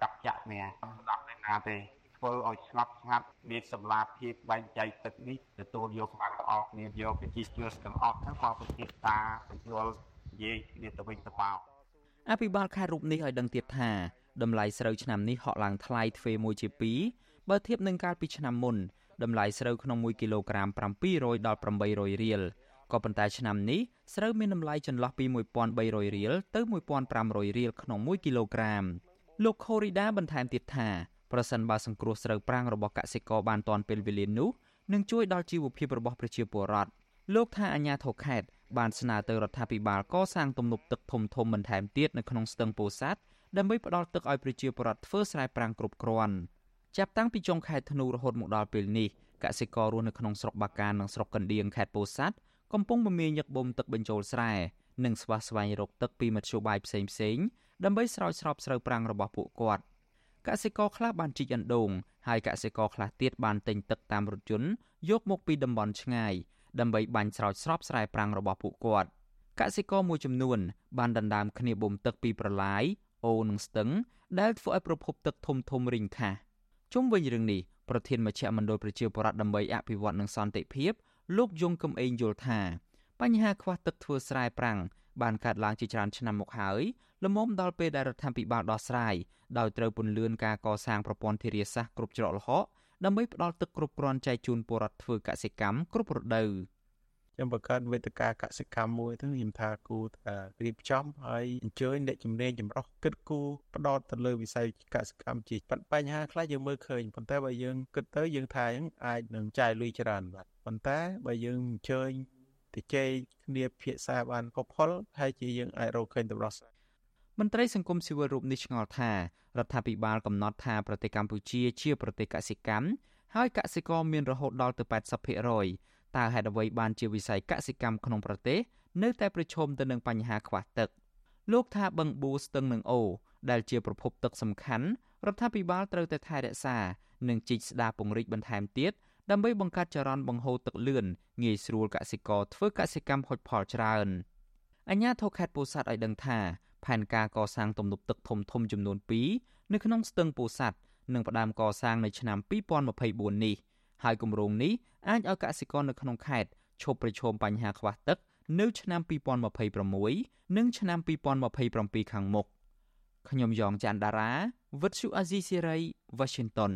កាប់ចាក់នេះស្ដាប់នៅណាទេធ្វើឲ្យស្ងប់ស្ងាត់មានសម្លាភាពបែងចែកទឹកនេះទទួលយកបានទាំងអស់គ្នាយកទៅជីស្ទួទាំងអស់ហ្នឹងក៏ពិធីតាបញ្យល់និយាយគ្នាទៅវិញទៅមកអភិបាលខេត្តរូបនេះឲ្យដឹងទៀតថា តម្លៃស្រូវឆ្នាំនេះហក់ឡើងថ្លៃទ្វេមួយជា2បើធៀបនឹងកាលពីឆ្នាំមុនតម្លៃស្រូវក្នុង1គីឡូក្រាម700ដល់800រៀលក៏ប៉ុន្តែឆ្នាំនេះស្រូវមានតម្លៃចន្លោះពី1300រៀលទៅ1500រៀលក្នុង1គីឡូក្រាមលោកខូរីដាបន្ថែមទៀតថាប្រសិនបើសង្គ្រោះស្រូវប្រាំងរបស់កសិករបានទាន់ពេលវេលានោះនឹងជួយដល់ជីវភាពរបស់ប្រជាពលរដ្ឋលោកថាអាញាធរខេត្តបានស្នើទៅរដ្ឋាភិបាលកសាងទំនប់ទឹកធំធំបន្ថែមទៀតនៅក្នុងស្ទឹងពោធិ៍សាត់ ដើម្បីផ្ដល់ទឹកឲ្យប្រជាពលរដ្ឋធ្វើស្រែប្រាំងគ្រប់គ្រាន់ចាប់តាំងពីចុងខែធ្នូរហូតមកដល់ពេលនេះកសិកររស់នៅក្នុងស្រុកបាកាននិងស្រុកកណ្ដៀងខេត្តពោធិ៍សាត់កំពុងមមាញឹកបូមទឹកបញ្ចូលស្រែនិងស្វះស្វែងរកទឹកពីមធ្យោបាយផ្សេងផ្សេងដើម្បីស្រោចស្រពស្រូវប្រាំងរបស់ពួកគាត់កសិករខ្លះបានជីកអណ្ដូងហើយកសិករខ្លះទៀតបានទិញទឹកតាមរថយន្តយកមកពីតំបន់ឆ្ងាយដើម្បីបាញ់ស្រោចស្រពស្រែប្រាំងរបស់ពួកគាត់កសិករមួយចំនួនបានដណ្ដើមគ្នាបូមទឹកពីប្រឡាយ អូនិងស្ទឹងដែលធ្វើឲ្យប្រភពទឹកធំធំរីងខាស់ជុំវិញរឿងនេះប្រធានមជ្ឈមណ្ឌលប្រជាពលរដ្ឋដើម្បីអភិវឌ្ឍនិងសន្តិភាពលោកយងកំឯងយល់ថាបញ្ហាខ្វះទឹកធ្វើស្រែប្រាំងបានកើតឡើងជាច្រើនឆ្នាំមកហើយលំមដល់ពេលដែលរដ្ឋាភិបាលដោះស្រាយដោយត្រូវពន្លឿនការកសាងប្រព័ន្ធធារាសាស្ត្រគ្រប់ច្រកល្ហកដើម្បីផ្ដល់ទឹកគ្រប់គ្រាន់ចែកជូនពលរដ្ឋធ្វើកសិកម្មគ្រប់រដូវ ខ្ញុំបង្កើតវេទិកាកសិកម្មមួយទៅខ្ញុំថាគូថារៀបចំហើយអញ្ជើញអ្នកជំនាញចម្រុះគិតគូផ្ដោតទៅលើវិស័យកសិកម្មជាបញ្ហាខ្លះយើងមើលឃើញប៉ុន្តែបើយើងគិតទៅយើងថាហ្នឹងអាចនឹងចាយលុយច្រើនបាទប៉ុន្តែបើយើងអញ្ជើញទៅជែកគ្នាភាសាបានកុផលហើយជាយើងអាចរកឃើញទៅរស់មន្ត្រីសង្គមស៊ីវិលរូបនេះឆ្ងល់ថារដ្ឋាភិបាលកំណត់ថាប្រទេសកម្ពុជាជាប្រទេសកសិកម្មហើយកសិករមានរហូតដល់ទៅ80% តើហេតុអ្វីបានជាវិស័យកសិកម្មក្នុងប្រទេសនៅតែប្រឈមទៅនឹងបញ្ហាខ្វះទឹកលោកថាបឹងបួស្ទឹងនិងអូដែលជាប្រភពទឹកសំខាន់រដ្ឋាភិបាលត្រូវតែថែរក្សានិងជីកស្ដារពង្រីកបន្ថែមទៀតដើម្បីបង្កើតចរន្តបង្ហូរទឹកលឿនងាយស្រួលកសិករធ្វើកសិកម្មហុចផលច្រើនអញ្ញាធិខេត្តពោធិ៍សាត់ឲ្យដឹងថាផែនការកសាងទំនប់ទឹកធំធំចំនួន2នៅក្នុងស្ទឹងពោធិ៍សាត់នឹងផ្ដើមកសាងនៅឆ្នាំ2024នេះ ហើយគម្រោងនេះអាចឲ្យកសិករនៅក្នុងខេត្តឈប់ប្រឈមបញ្ហាខ្វះទឹកនៅឆ្នាំ2026និងឆ្នាំ2027ខាងមុខខ្ញុំយ៉ងច័ន្ទដារាវិទ្យុអាស៊ីសេរី Washington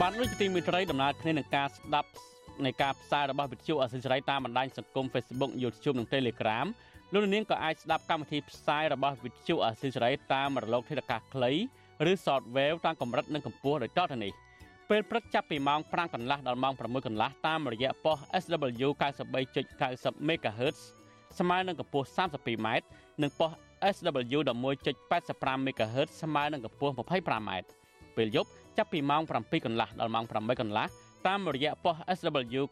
បានដូចទីមេត្រីដំណើរគ្នានឹងការស្ដាប់នៃការផ្សាយរបស់វិទ្យុអាស៊ីសេរីតាមបណ្ដាញសង្គម Facebook YouTube និង Telegram លោកនាងក៏អាចស្ដាប់កម្មវិធីផ្សាយរបស់វិទ្យុអាស៊ីសេរីតាមរលកធាតុអាកាសខ្លី ឬ Shortwave តាមកម្រិតនិងកម្ពស់ដោយតទៅនេះពេលព្រឹកចាប់ពីម៉ោង5កន្លះដល់ម៉ោង6កន្លះតាមរយៈប៉ុស SW 93.90 MHz ស្មើនឹងកម្ពស់ 32m និងប៉ុស SW 11.85 MHz ស្មើនឹងកម្ពស់ 25m ពេលយប់ចាប់ពីម៉ោង7កន្លះដល់ម៉ោង8កន្លះតាមរយៈប៉ុស SW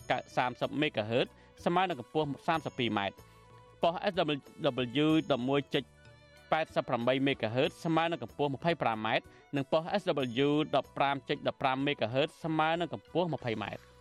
93.30 MHz ស្មើនឹងកម្ពស់ 32m ប៉ុស SW 11.88 MHz ស្មើនឹងកម្ពស់ 25m និងប៉ុស SW 15.15 MHz ស្មើនឹងកម្ពស់ 20m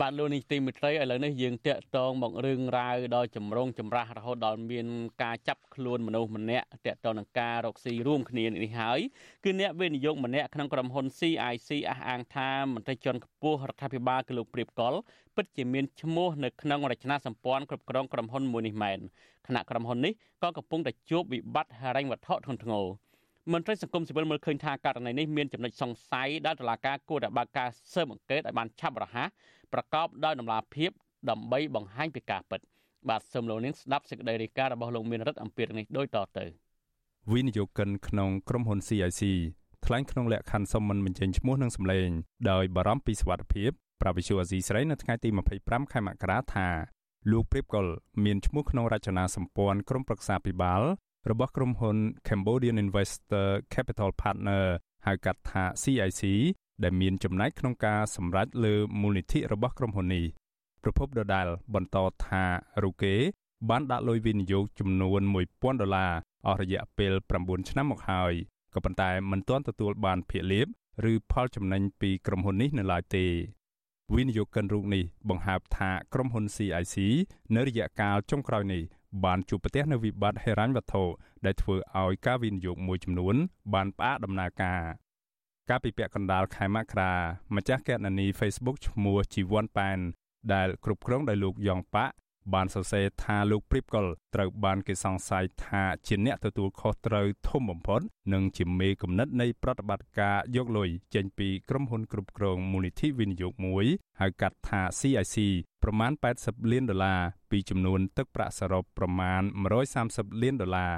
បាទលោកនេះទីមិត្តរីឥឡូវនេះយើងតាក់ទងមករឿងរ៉ាវដល់ចម្រងចម្រាស់រហូតដល់មានការចាប់ខ្លួនមនុស្សម្នាក់តាក់ទងនឹងការរកស៊ីរួមគ្នានេះហើយគឺអ្នកវិនិយោគម្នាក់ក្នុងក្រុមហ៊ុន CIC អះអាងថាមន្ត្រីជាន់ខ្ពស់រដ្ឋាភិបាលគឺលោកព្រៀបកុលពិតជាមានឈ្មោះនៅក្នុងរចនាសម្ព័ន្ធគ្រប់គ្រងក្រុមហ៊ុនមួយនេះមែនគណៈក្រុមហ៊ុននេះក៏កំពុងតែជួបវិបត្តិហិរញ្ញវត្ថុធ្ងន់ធ្ងរ មន្ត្រីសង្គមស៊ីវិលមើលឃើញថាករណីនេះមានចំណុចសង្ស័យដែលតុលាការគួរតែបើកការស៊ើបអង្កេតឲ្យបានឆាប់រហ័សប្រកបដោយតម្លាភាពដើម្បីបង្ហាញពីការពិតបាទសូមលោកនាងស្ដាប់សេចក្តីរាយការណ៍របស់លោកមានរិទ្ធអំពីរឿងនេះដូចតទៅវិនិយោគិនក្នុងក្រុមហ៊ុន CIC ថ្លែងក្នុងលក្ខខណ្ឌសុំមិនបញ្ចេញឈ្មោះនិងសម្លេងដោយបារម្ភពីសុវត្ថិភាពប្រាវិសុអាស៊ីស្រីនៅថ្ងៃទី25ខែមករាថាលោកព្រៀបកុលមានឈ្មោះក្នុងរចនាសម្ព័ន្ធក្រុមប្រឹក្សាពិបាល របស់ក្រុមហ៊ុន Cambodian Investor Capital Partner ហៅកាត់ថា CIC ដែលមានចំណែកក្នុងការសម្រេចលើមូលនិធិរបស់ក្រុមហ៊ុននេះប្រពន្ធដដាលបន្តថារូគេបានដាក់លុយវិនិយោគចំនួន1000ដុល្លារអស់រយៈពេល9ឆ្នាំមកហើយក៏ប៉ុន្តែមិនទាន់ទទួលបានភាគលាភឬផលចំណេញពីក្រុមហ៊ុននេះនៅឡើយទេវិនិយោគិនរូបនេះបង្ហើបថាក្រុមហ៊ុន CIC នៅរយៈកាលចុងក្រោយនេះ បានជួបប្រទះនូវវិបត្តិហិរញ្ញវត្ថុដែលធ្វើឲ្យការវិនិយោគមួយចំនួន បានផ្អាកដំណើរការកាលពីពាក់កណ្ដាលខែមករាម្ចាស់កេតនានី Facebook ឈ្មោះជីវ័នប៉ែនដែលគ្រប់គ្រងដោយលោកយ៉ងប៉ាក់ បានសរសេរថាលោកព្រីបកុលត្រូវបានគេសង្ស័យថាជាអ្នកទទួលខុសត្រូវធំបំផុតនិងជាមេគំនិតនៃប្រតិបត្តិការយកលុយចេញពីក្រុមហ៊ុនគ្រប់គ្រងមូលនិធិវិនិយោគមួយហៅកាត់ថា CIC ប្រមាណ80លានដុល្លារពីចំនួនទឹកប្រាក់សរុបប្រមាណ130លានដុល្លារ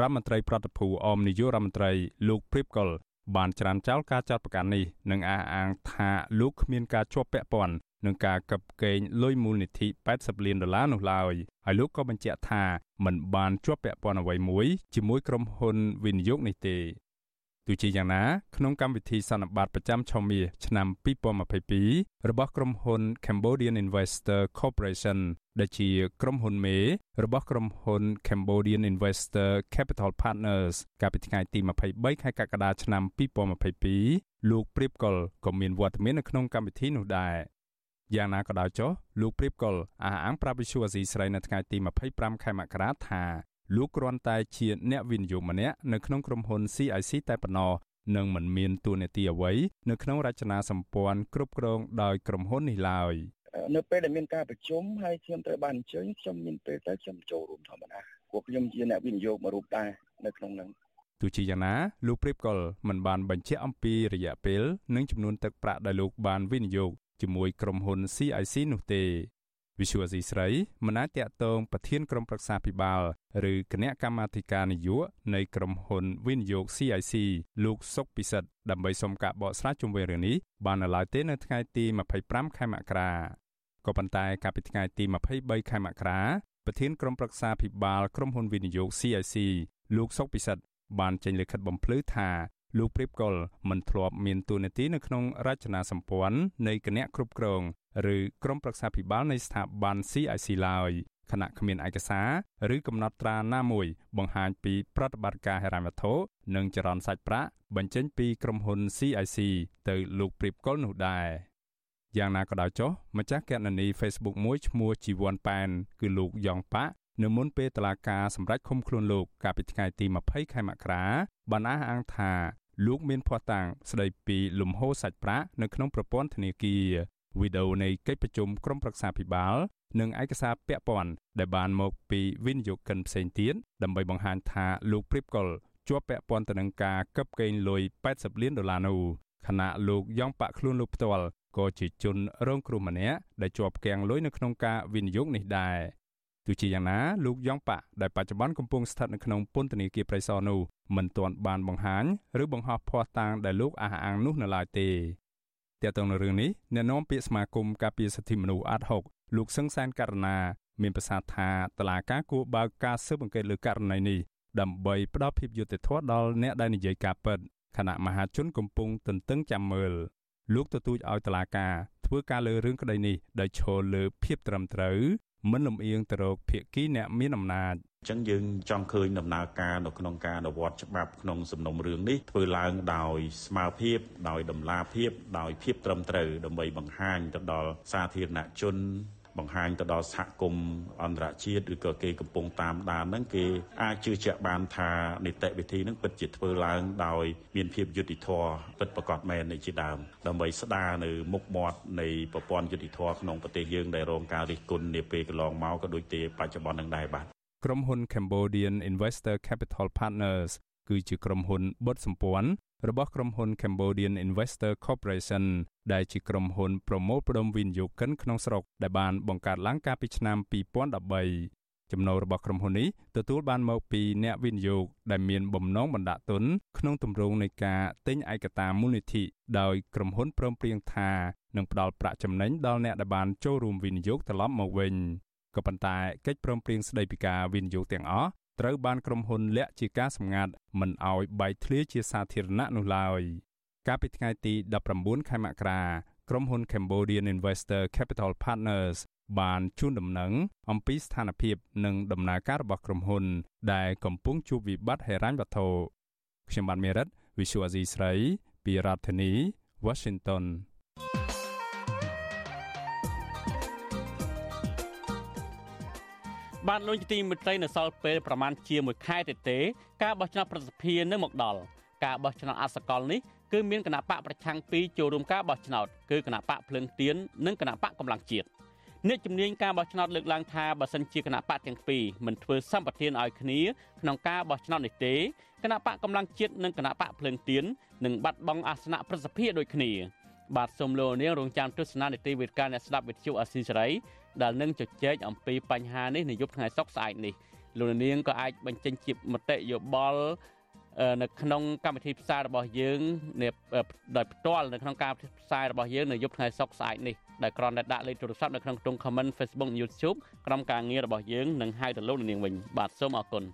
រដ្ឋមន្ត្រីប្រតិភូអមនាយករដ្ឋមន្ត្រីលោកព្រីបកុលបានច្រានចោលការចាត់បង្ការនេះនិងអះអាងថាលោកគ្មានការជាប់ពាក់ព័ន្ធ នឹងការកັບកេងលុយមូលនិធិ80លានដុល្លារនោះឡើយហើយលោកក៏បញ្ជាក់ថាមិនបានជាប់ពាក់ព័ន្ធអ្វីមួយជាមួយក្រុមហ៊ុនវិនិយោគនេះទេទោះជាយ៉ាងណាក្នុងកម្មវិធីសន្និបាតប្រចាំឆមាសឆ្នាំ2022របស់ក្រុមហ៊ុន Cambodian Investor Corporation ដែលជាក្រុមហ៊ុនមេរបស់ក្រុមហ៊ុន Cambodian Investor Capital Partners កាលពីថ្ងៃទី23ខែកក្កដាឆ្នាំ2022លោកព្រៀបកុលក៏មានវត្តមាននៅក្នុងកម្មវិធីនោះដែរ យ៉ាងណាក៏ដោយចុះលោកព្រៀបកុលអះអាងប្រាប់វិសុវអាស៊ីស្រីនៅថ្ងៃទី25ខែមករាថាលោកគ្រាន់តែជាអ្នកវិនិយោគម្នាក់នៅក្នុងក្រុមហ៊ុន CIC តែប៉ុណ្ណោះនិងមិនមានតួនាទីអ្វីនៅក្នុងរចនាសម្ព័ន្ធគ្រប់គ្រងដោយក្រុមហ៊ុននេះឡើយនៅពេលដែលមានការប្រជុំហើយខ្ញុំត្រូវបានអញ្ជើញខ្ញុំមានពេលទៅខ្ញុំចូលរួមធម្មតាពួកខ្ញុំជាអ្នកវិនិយោគមួយរូបដែរនៅក្នុងនោះទោះជាយ៉ាងណាលោកព្រៀបកុលមិនបានបញ្ជាក់អំពីរយៈពេលនិងចំនួនទឹកប្រាក់ដែលលោកបានវិនិយោគ ជាមួយក្រុមហ៊ុន CIC នោះទេវិសុវស៊ីស្រីមិនអាចតាក់ទងប្រធានក្រុមប្រឹក្សាភិបាលឬគណៈកម្មាធិការនយោបាយនៃក្រុមហ៊ុនវិនិយោគ CIC លោកសុកពិសិដ្ឋដើម្បីសុំការបកស្រាយជុំវិញរឿងនេះបាននៅឡើយទេនៅថ្ងៃទី25ខែមករាក៏ប៉ុន្តែកាលពីថ្ងៃទី23ខែមករាប្រធានក្រុមប្រឹក្សាភិបាលក្រុមហ៊ុនវិនិយោគ CIC លោកសុកពិសិដ្ឋបានចេញលិខិតបំភ្លឺថា លោកព្រៀបកុលមិនធ្លាប់មានតួនាទីនៅក្នុងរចនាសម្ព័ន្ធនៃគណៈគ្រប់គ្រងឬក្រុមប្រឹក្សាភិបាលនៃស្ថាប័ន CIC ឡើយខណៈគ្មានឯកសារឬកំណត់ត្រាណាមួយ បង្ហាញពីប្រតិបត្តិការហិរញ្ញវត្ថុនិងចរន្តសាច់ប្រាក់បញ្ចេញពីក្រុមហ៊ុន CIC ទៅលោកព្រៀបកុលនោះដែរយ៉ាងណាក៏ដោយចុះម្ចាស់គណនី Facebook មួយឈ្មោះជីវ័នប៉ែនគឺលោកយ៉ងប៉ានៅមុនពេលតឡាការសម្រេចឃុំខ្លួនលោកកាលពីថ្ងៃទី20ខែមករាបានអះអាងថា លោកមានភ័ស្តុតាងស្ដីពីលំហូរសាច់ប្រាក់នៅក្នុងប្រព័ន្ធធនាគារវីដេអូនៃកិច្ចប្រជុំក្រុមប្រឹក្សាភិបាលនិងឯកសារពាក់ព័ន្ធដែលបានមកពីវិនិយោគិនផ្សេងទៀតដើម្បីបង្ហាញថាលោកព្រៀបកុលជាប់ពាក់ព័ន្ធទៅនឹងការកឹបកេងលុយ80លានដុល្លារនោះខណៈលោកយ៉ងប៉ាក់ខ្លួនលោកផ្ទាល់ក៏ជាជនរងគ្រោះម្នាក់ដែលជាប់គាំងលុយនៅក្នុងការវិនិយោគនេះដែរ ទោះជាយ៉ាងណាលោកយ៉ងប៉ាក់ដែលបច្ចុប្បន្នកំពុងស្ថិតនៅក្នុងពន្ធនាគារប្រៃសណនោះមិនទាន់បានបង្ហាញឬបង្ហោះភ័ស្តុតាងដែលលោកអះអាងនោះនៅឡើយទេទាក់ទងនឹងរឿងនេះអ្នកនាំពាក្យសមាគមការពារសិទ្ធិមនុស្សអាត់ហុកលោកសឹងសានករណាមានប្រសាសន៍ថាតឡាការគួរបើកការស៊ើបអង្កេតលើករណីនេះដើម្បីផ្ដល់ភាពយុត្តិធម៌ដល់អ្នកដែលនិយាយការពិតខណៈមហាជនកំពុងទន្ទឹងចាំមើលលោកទទូចឲ្យតឡាការធ្វើការលើរឿងក្តីនេះដោយឈលលើភាពត្រឹមត្រូវ មិនលំអៀងទៅរកភាគីអ្នកមានអំណាចអញ្ចឹងយើងចង់ឃើញដំណើរការនៅក្នុងការអនុវត្តច្បាប់ក្នុងសំណុំរឿងនេះធ្វើឡើងដោយស្មារភាពដោយតម្លាភាពដោយភាពត្រឹមត្រូវដើម្បីបង្ហាញទៅដល់សាធារណជន បង្ហាញទៅដល់សហគមន៍អន្តរជាតិឬក៏គេកំពុងតាមដានហ្នឹងគេអាចជឿជាក់បានថានីតិវិធីហ្នឹងពិតជាធ្វើឡើងដោយមានភាពយុត្តិធម៌ពិតប្រាកដមែននេះជាដើមដើម្បីស្ដារនៅមុខមាត់នៃប្រព័ន្ធយុត្តិធម៌ក្នុងប្រទេសយើងដែលរងការរិះគន់នាពេលកន្លងមកក៏ដូចជាបច្ចុប្បន្ននឹងដែរបាទក្រុមហ៊ុន Cambodian Investor Capital Partners គឺជាក្រុមហ៊ុនបុតសម្ព័ន្ធ របស់ក្រុមហ៊ុន Cambodian Investor Corporation ដែលជាក្រុមហ៊ុនប្រមូលផ្ដុំវិនិយោគិនក្នុងស្រុកដែលបានបង្កើតឡើងកាលពីឆ្នាំ2013ចំណូលរបស់ក្រុមហ៊ុននេះទទួលបានមកពីអ្នកវិនិយោគដែលមានបំណងបណ្ដាក់ទុនក្នុងទម្រង់នៃការទិញឯកតាមូលនិធិដោយក្រុមហ៊ុនព្រមព្រៀងថានឹងផ្ដល់ប្រាក់ចំណេញដល់អ្នកដែលបានចូលរួមវិនិយោគត្រឡប់មកវិញក៏ប៉ុន្តែកិច្ចព្រមព្រៀងស្ដីពីការវិនិយោគទាំងអស់ ត្រូវបានក្រុមហ៊ុនលាក់ជាការសម្ងាត់មិនឲ្យបែកធ្លាយជាសាធារណៈនោះឡើយកាលពីថ្ងៃទី19ខែមករាក្រុមហ៊ុន Cambodian Investor Capital Partners បានជូនដំណឹងអំពីស្ថានភាពនិងដំណើរការរបស់ក្រុមហ៊ុន ដែលកំពុងជួបវិបត្តិហិរញ្ញវត្ថុខ្ញុំបានមេរិត Visual Asia ស្រី ពីរដ្ឋធានី Washington បានលុញទីមិត្តនៅសល់ពេលប្រមាណជាមួយខែទេទេការបោះឆ្នោតប្រសិទ្ធភាពនឹងមកដល់ការបោះឆ្នោតអសកលនេះគឺមានគណៈបកប្រឆាំងពីរចូលរួមការបោះឆ្នោតគឺគណៈបកភ្លឹងទៀននិងគណៈបកកម្លាំងជាតិអ្នកជំនាញការបោះឆ្នោតលើកឡើងថាបើសិនជាគណៈបកទាំងពីរមិនធ្វើសម្បទានឲ្យគ្នាក្នុងការបោះឆ្នោតនេះទេគណៈបកកម្លាំងជាតិនិងគណៈបកភ្លឹងទៀននឹងបាត់បង់អាសនៈប្រសិទ្ធភាពដូចគ្នាបាទសូមលោកនាងរងចាំទស្សនានីតិវិទ្យាអ្នកស្ដាប់វិទ្យុអស៊ីសេរី ដែលនឹងជជែកអំពីបញ្ហានេះនៅយប់ថ្ងៃសុក្រស្អែកនេះលោកនាងក៏អាចបញ្ចេញជាមតិយោបល់នៅក្នុងកម្មវិធីផ្សាយរបស់យើងដោយផ្ទាល់នៅក្នុងការផ្សាយរបស់យើងនៅយប់ថ្ងៃសុក្រស្អែកនេះដែលគ្រាន់តែដាក់លេខទូរស័ព្ទនៅក្នុងខ្ទង់ comment Facebook YouTube ក្រុមការងាររបស់យើងនឹងហៅទៅលោកនាងវិញបាទសូមអរគុណ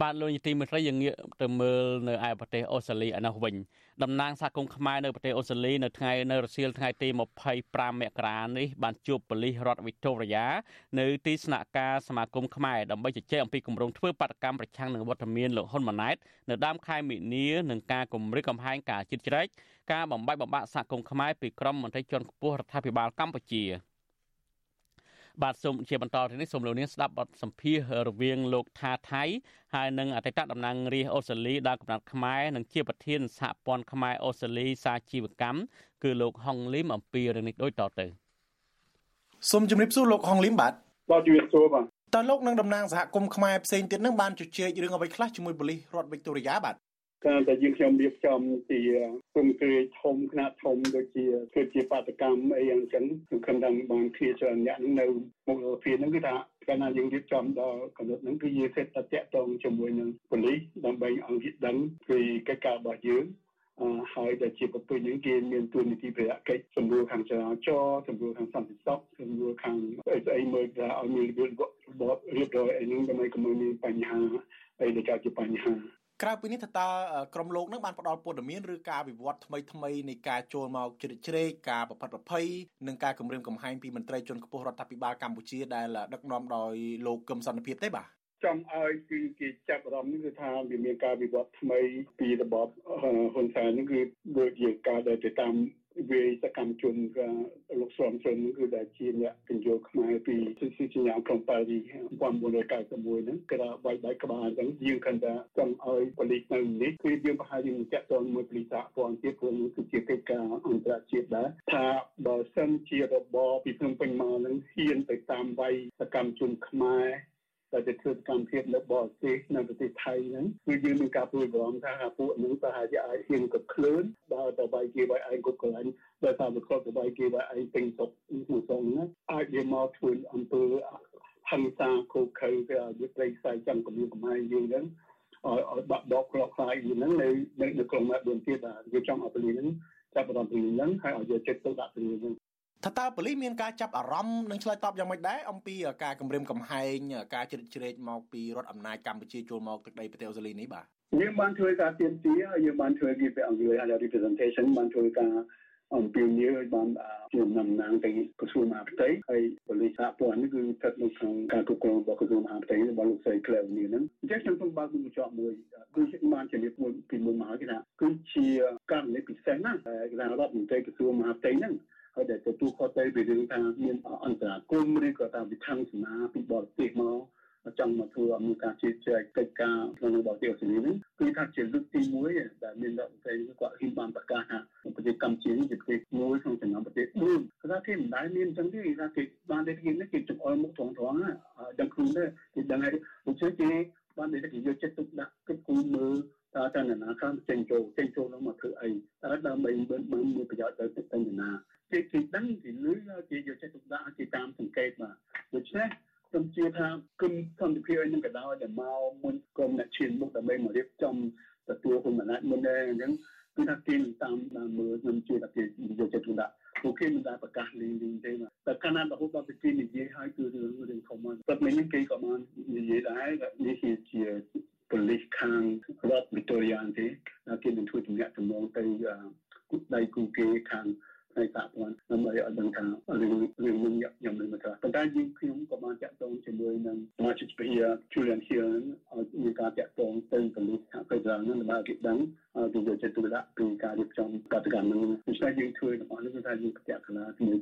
បាទលោកនាយទីមេត្រីយើងងាកទៅមើលនៅឯប្រទេសអូស្ត្រាលីឯនោះវិញតំណាងសហគមន៍ខ្មែរនៅប្រទេសអូស្ត្រាលីនៅថ្ងៃនៅរសៀលថ្ងៃទី25មករានេះបានជួបប៉ូលីសរដ្ឋវីតូរីយ៉ានៅទីស្នាក់ការសមាគមខ្មែរដើម្បីជជែកអំពីគម្រោងធ្វើបាតកម្មប្រឆាំងនឹងវត្តមានលោកហ៊ុនម៉ាណែតនៅដើមខែមិនិនានឹងការគម្រិតកំហែងការជិតជ្រែកការបំបីបំបាក់សហគមន៍ខ្មែរពីក្រមមន្ត្រីជាន់ខ្ពស់រដ្ឋាភិបាលកម្ពុជា បាទសូមជាបន្តទៅនេះសូមលោកនាងស្ដាប់បទសម្ភាសរវាងលោកថាថៃហើយនិងអតីតតំណាងរាស្ត្រអូស្ត្រាលីដល់កំណត់ខ្មែរនិងជាប្រធានសហព័ន្ធខ្មែរអូស្ត្រាលីសាជីវកម្មគឺលោកហុងលីមអំពីរឿងនេះដូចតទៅសូមជម្រាបសួរលោកហុងលីមបាទបាទជម្រាបសួរបាទតើលោកនឹងតំណាងសហគមន៍ខ្មែរផ្សេងទៀតនឹងបានជជែករឿងអ្វីខ្លះជាមួយប៉ូលីសរដ្ឋវិកតូរីយ៉ាបាទ ការតែយើងខ្ញុំរៀបចំជាគុំគ្រាធំខ្នាតធំដូចជាធ្វើជាបាតកម្មអីយ៉ាងចឹងគឺខំតាមបានគ្រាច្រើនអ្នកនៅមុខរដ្ឋាភិបាលហ្នឹងគឺថាកាលណាយើងរៀបចំដល់កម្រិតហ្នឹងគឺយើងសេតតាក់តងជាមួយនឹងប៉ូលីសដើម្បីឲ្យគេដឹងពីកិច្ចការរបស់យើងអឺហើយដែលជាប្រពៃនេះគេមានទួនាទីប្រតិកិច្ចសម្រួលខាងចរាចរណ៍សម្រួលខាងសន្តិសុខសម្រួលខាងអីស្អីមើលថាឲ្យមានរបៀបរៀបរយអីហ្នឹងដើម្បីកុំឲ្យមានបញ្ហាអីដែលកើតជាបញ្ហា ក្រៅពីនេះតើតើក្រមលោកនឹងបានផ្ដល់ព័ត៌មានឬការវិវត្តថ្មីថ្មីនៃការចូលមកជ្រៀតជ្រែកការប្រផិតប្រភ័យនិងការគម្រាមកំហែងពីមន្ត្រីជាន់ខ្ពស់រដ្ឋាភិបាលកម្ពុជាដែលដឹកនាំដោយលោកកឹមសុខភាពទេបាទចង់ឲ្យគឺគេចាប់អារម្មណ៍នេះគឺថាវាមានការវិវត្តថ្មីពីរបបហ៊ុនសែននេះគឺដូចជាការដែលទៅតាម វាសកម្មជនលោកស្រមស្រនគឺដែលជាអ្នកកញ្ជោខ្មែរពីសិទ្ធិសញ្ញាក្រុងប៉ារី1991ហ្នឹងគឺថាបាយបាយក្បាលអញ្ចឹងយើងគិតថាចង់ឲ្យប៉ូលីសនៅនេះគឺយើងប្រហែលជាមិនចាក់តងមួយប៉ូលីសសហព័ន្ធទៀតព្រោះនេះគឺជាកិច្ចការអន្តរជាតិដែរថាបើសិនជារបបពីភ្នំពេញមកហ្នឹងហ៊ានទៅតាមវាយសកម្មជនខ្មែរ ដែលទៅធ្វើកម្មភាពនៅបរទេសនៅប្រទេសថៃហ្នឹងគឺយើងមានការព្រួយបារម្ភថាពួកហ្នឹងប្រហែលជាអាចហ៊ានក៏ឃ្លឿនបើទៅបាយគេបាយឯងគ្រប់កន្លែងដោយសារវាគ្រប់ទៅបាយគេបាយឯងពេញសុកក្នុងសងណាអាចវាមកធ្វើអំពើហិង្សាខូខើគេឲ្យវាប្រៃផ្សាយចាំគំនិតកំហែងយើងហ្នឹងឲ្យឲ្យបាក់ដកក្លោកខ្លាយហ្នឹងនៅនៅនៅក្រុងម៉ែបួនទៀតបាទវាចង់ឲ្យពលីហ្នឹងចាប់បន្តពីហ្នឹងហើយឲ្យយកចិត្តទុកដាក់ពីហ្នឹង ថាតើប៉ូលីសមានការចាប់អារម្មណ៍និងឆ្លើយតបយ៉ាងម៉េចដែរអំពីការគម្រាមកំហែងការជ្រៀតជ្រែកមកពីរដ្ឋអំណាចកម្ពុជាចូលមកទឹកដីប្រទេសអូស្ត្រាលីនេះបាទយើងបានធ្វើការទៀមទាយើងបានធ្វើគេពីអង្គការ representation បានធ្វើការអំពីនេះឲ្យបានជាតំណាងទៅក្រសួងមហាផ្ទៃហើយប៉ូលីសសហព័ន្ធនេះគឺស្ថិតនៅក្នុងការគ្រប់គ្រងរបស់ក្រសួងមហាផ្ទៃរបស់លោកស្រី Claire នេះហ្នឹងអញ្ចឹងខ្ញុំសូមបើកគម្រោងមួយគឺបានជំរាបមួយពីមុនមកគេថាគឺជាករណីពិសេសណាស់គេថារដ្ឋមន្ត្រីក្រសួងមហាផ្ទៃហ្នឹង ហើយដែលទទួលខុសត្រូវពីរឿងថាមានអន្តរាគមឬក៏តាមវិធានសនាពីបរទេសមកចង់មកធ្វើឲ្យមានការជឿជាក់កិច្ចការក្នុងរបបទីអូស្ត្រាលីនេះគឺថាជាលើកទី1ដែលមានរដ្ឋមន្ត្រីគាត់ហ៊ានបានប្រកាសថាប្រទេសកម្ពុជាជាប្រទេសមួយក្នុងចំណោមប្រទេស4គាត់ថាគេមិនដែលមានអញ្ចឹងទេគេថាគេបានតែគេនេះគេចង្អុលមុខត្រង់ត្រង់ណាដឹងខ្លួនទេគេដឹងហើយដូច្នេះគេបានតែគេយកចិត្តទុកដាក់គិតគូរមើលតើតើណាខាងចេញចូលចេញចូលនោះមកធ្វើអីតើដើម្បីមើលមើលប្រយោជន៍ទៅទៅណា គេគេដឹងគេលឺគេយកចិត្តទុកដាក់គេតាមសង្កេតបាទដូច្នេះខ្ញុំជឿថាគុំសន្តិភាពឲ្យនឹងកដោដែលមកមុនក្រុមអ្នកឈានមុខដើម្បីមករៀបចំទទួលគុំអំណាចមុនដែរអញ្ចឹងគឺថាគេតាមតាមមើលខ្ញុំជឿថាគេយកចិត្តទុកដាក់ពួកគេមិនដែលប្រកាសលីងលីងទេតែកាលណារហូតដល់ទៅគេនិយាយឲ្យគឺរឿងរឿងធំមកព្រឹកមិញគេក៏បាននិយាយដែរនេះជាប៉ូលីសខាងរដ្ឋវីតូរីយ៉ាទេគេនឹងធ្វើជំនះតំណងទៅដៃគូគេខាង ផ្នែកសហព័ន្ធដើម្បីឲ្យដឹងថារឿងរឿងនឹងខ្ញុំនឹងមកថាប៉ុន្តែយើងខ្ញុំក៏បានតាក់ទងជាមួយនឹងសមាជិកសភា Julian Hill ឲ្យមានការតាក់ទងទៅពលិសហកេរនឹងដើម្បីគេដឹងពីយកចិត្តទុកដាក់ពីការរៀបចំកតកម្មនឹងដូច្នេះយើងធ្វើរបស់នេះគឺថាយើងប្រតិកម្មជាមួយ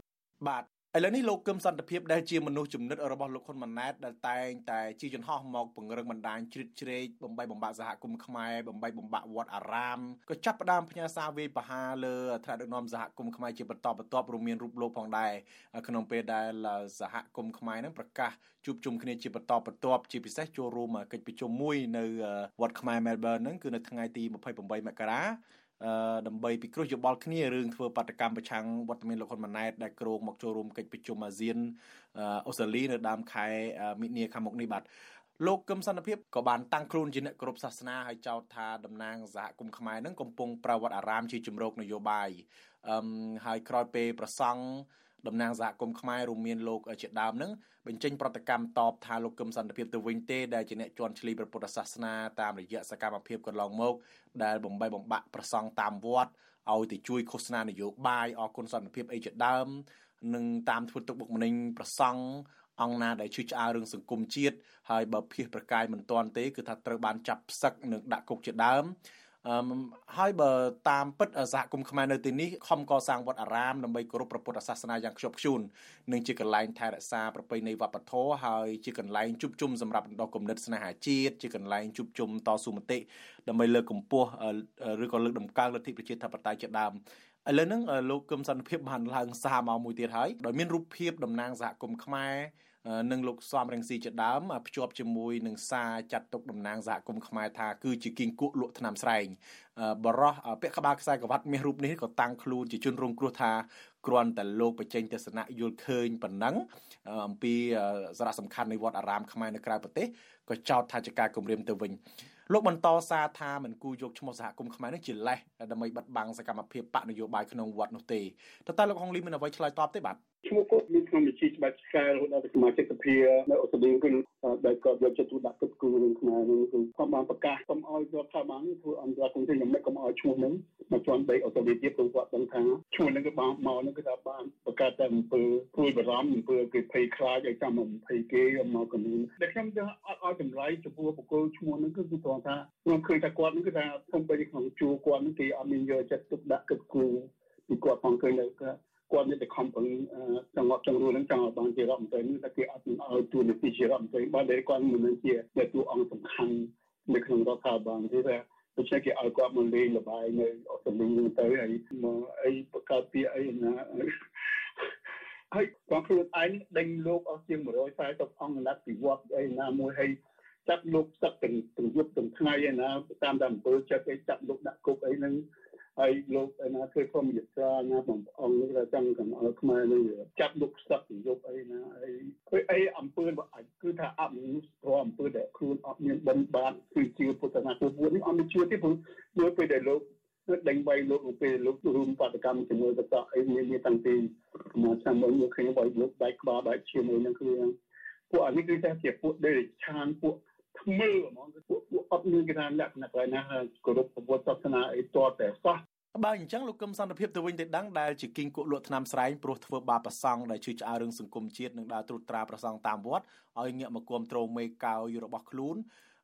បាទ ឥឡូវនេះលោកកឹមសន្តិភាពដែលជាមនុស្សចំណិតរបស់លោកហ៊ុនម៉ាណែតដែលតែងតែជាយន្តហោះមកពង្រឹងបណ្ដាញជ្រៀតជ្រែកបំបីបំបាក់សហគមន៍ខ្មែរបំបីបំបាក់វត្តអារាមក៏ចាប់ផ្ដើមផ្ញើសារវាយប្រហារលើថ្នាក់ដឹកនាំសហគមន៍ខ្មែរជាបន្តបន្ទាប់រួមមានរូបលោកផងដែរក្នុងពេលដែលសហគមន៍ខ្មែរនឹងប្រកាសជួបជុំគ្នាជាបន្តបន្ទាប់ជាពិសេសចូលរួមកិច្ចប្រជុំមួយនៅវត្តខ្មែរ Melbourne ហ្នឹងគឺនៅថ្ងៃទី28មករា ដើម្បីពិគ្រោះយោបល់គ្នារឿងធ្វើបាតកម្មប្រឆាំងវត្តមានលោកហ៊ុនម៉ាណែតដែលគ្រោងមកចូលរួមកិច្ចប្រជុំអាស៊ានអូស្ត្រាលីនៅដើមខែមិនិនាខាងមុខនេះបាទលោកកឹមសន្តិភាពក៏បានតាំងខ្លួនជាអ្នកគោរពសាសនាហើយចោទថាតំណាងសហគមន៍ខ្មែរនឹងកំពុងប្រវត្តិអារាមជាជំរកនយោបាយអឹមហើយក្រោយពេលប្រសង់ តំណាងសហគមន៍ខ្មែររួមមានលោកជាដើមនឹងបញ្ចេញប្រតិកម្មតបថាលោកកឹមសន្តិភាពទៅវិញទេដែលជាអ្នកជន់ឈ្លីព្រះពុទ្ធសាសនាតាមរយៈសកម្មភាពកន្លងមកដែលបំបីបំបាក់ប្រសង់តាមវត្តឲ្យទៅជួយឃោសនានយោបាយអគុណសន្តិភាពអីជាដើមនឹងតាមធ្វើទុកបុកម្នេញប្រសង់អង្គណាដែលជួយឆ្អើរឿងសង្គមជាតិហើយបើភៀសប្រកាយមិនទាន់ទេគឺថាត្រូវបានចាប់ផ្សឹកនិងដាក់គុកជាដើមអឺ ហើយបើតាមពិតសហគមន៍ខ្មែរនៅទីនេះខំកសាងវត្តអារាមដើម្បីគោរពព្រះពុទ្ធសាសនាយ៉ាងខ្ជាប់ខ្ជួននិងជាកន្លែងថែរក្សាប្រពៃណីវប្បធម៌ហើយជាកន្លែងជួបជុំសម្រាប់បណ្ដុះគំនិតស្នេហាជាតិជាកន្លែងជួបជុំតស៊ូមតិដើម្បីលើកកម្ពស់ឬក៏លើកតម្កើងលទ្ធិប្រជាធិបតេយ្យជាដើមឥឡូវហ្នឹងលោកគឹមសន្តិភាពបានឡើងសារមកមួយទៀតហើយដោយមានរូបភាពតំណាងសហគមន៍ខ្មែរ និងលោកសំរងស៊ីជាដើមភ្ជាប់ជាមួយនឹងសារចាត់ទុកតំណាងសហគមន៍ខ្មែរថាគឺជាគៀងគក់លក់ថ្នាំស្រែងបរោះពាក់ក្បាលខ្សែក្រវ៉ាត់មាសរូបនេះក៏តាំងខ្លួនជាជនរងគ្រោះថាគ្រាន់តែលោកបញ្ចេញទស្សនៈយល់ឃើញប៉ុណ្ណឹងអំពីសារៈសំខាន់នៃវត្តអារាមខ្មែរនៅក្រៅប្រទេសក៏ចោទថាជាការគំរាមទៅវិញ លោកបន្តសារថាមិនគូយកឈ្មោះសហគមន៍ខ្មែរនេះជាលេសដើម្បីបិទបាំងសកម្មភាពបកនយោបាយក្នុងវត្តនោះទេតើតើលោកហុងលីមានអ្វីឆ្លើយតបទេបាទឈ្មោះគាត់មានក្នុងវិជីច្បាប់ឆ្កែរហូតដល់សមាជិកសភានៅអូស្ត្រាលីគឺដែលគាត់យកចិត្តទុកដាក់គិតគូររឿងខ្មែរនេះគឺគាត់បានប្រកាសកុំឲ្យរដ្ឋាភិបាលធ្វើអន្តរជាតិយ៉ាងម៉េចកុំឲ្យឈ្មោះហ្នឹងមកជន់ដីអូស្ត្រាលីទៀតព្រោះគាត់ដឹងថាឈ្មោះហ្នឹងគឺបានមកហ្នឹងគឺថាបានបង្កើតតែអំពើព្រួយបារម្ភអំពើគេភ័យខ្លាចឲ្យចាំអំភ័យគេមកកលូនតែខ្ញុំទៅអត់ឲ្យចម្លើយចំពោះបុគ្គលឈ្មោះហ្នឹងគឺគឺត្រង់ថាខ្ញុំឃើញថាគាត់ហ្នឹងគឺថាខ្ញុំបីក្នុងជួរគាត់ហ្នឹងគេអត់មានយកចិត្តទុកដាក់គិតគូរពីគាត់ផងឃើញនៅគាត់មានតែខំប្រឹងចង់អត់ចង់រួចនឹងចង់ឲ្យបានជារដ្ឋមន្ត្រីនេះតែគេអត់ឲ្យទួនាទីជារដ្ឋមន្ត្រីបើតែគាត់មិនមែនជាតួអង្គសំខាន់នៅក្នុងរដ្ឋាភិបាលទេតែដូច្នេះគេឲ្យគាត់មកលេងល្បែងនៅអូស្ត្រាលីនឹងទៅហើយមកអីបង្កើតពាក្យអីណាហើយគាត់ខ្លួនឯងដេញលោកអស់ជាង140អង្គណាត់ពិវត្តអីណាមួយហើយ ចាប់លោកសឹកទាំងទាំងយប់ទាំងថ្ងៃឯណាតាមតាមអំពើចិត្តអីចាប់លោកដាក់គុកអីហ្នឹងហើយលោកឯណាធ្វើក្រុមយុទ្ធសាណាបងប្អូននេះចង់កំអល់ខ្មែរនេះចាប់លោកសឹកទាំងយប់អីណាអីគឺអីអំពើអាចគឺថាអមនុស្សធម៌អំពើដែលខ្លួនអត់មានបិណ្ឌបាតគឺជាពុទ្ធសាសនាពួកនេះអត់មានជឿទេព្រោះនៅពេលដែលលោកដេញវាយលោកពេលលោករួមបដកម្មជាមួយកតអីមានមានតាំងពីមកឆ្នាំមុនមកឃើញបើលោកបែកក្បាលបែកឈាមអីហ្នឹងគឺពួកអានេះគឺតែជាពួកដេរឆានពួក ថ្មើហ្មងពួកពួកអត់មានគេថាលក្ខណៈកន្លែងណាគោរពពុទ្ធសាសនាអីតតែសោះបើអញ្ចឹងលោកកឹមសន្តិភាពទៅវិញទៅដឹងដែលជាគីងគក់លក់ឆ្នាំស្រែងព្រោះធ្វើបាបប្រសង់ដែលជឿឆ្អើរឿងសង្គមជាតិនិងដើរត្រួតត្រាប្រសង់តាមវត្តឲ្យងាកមកគ្រប់គ្រងមេកោយរបស់ខ្លួន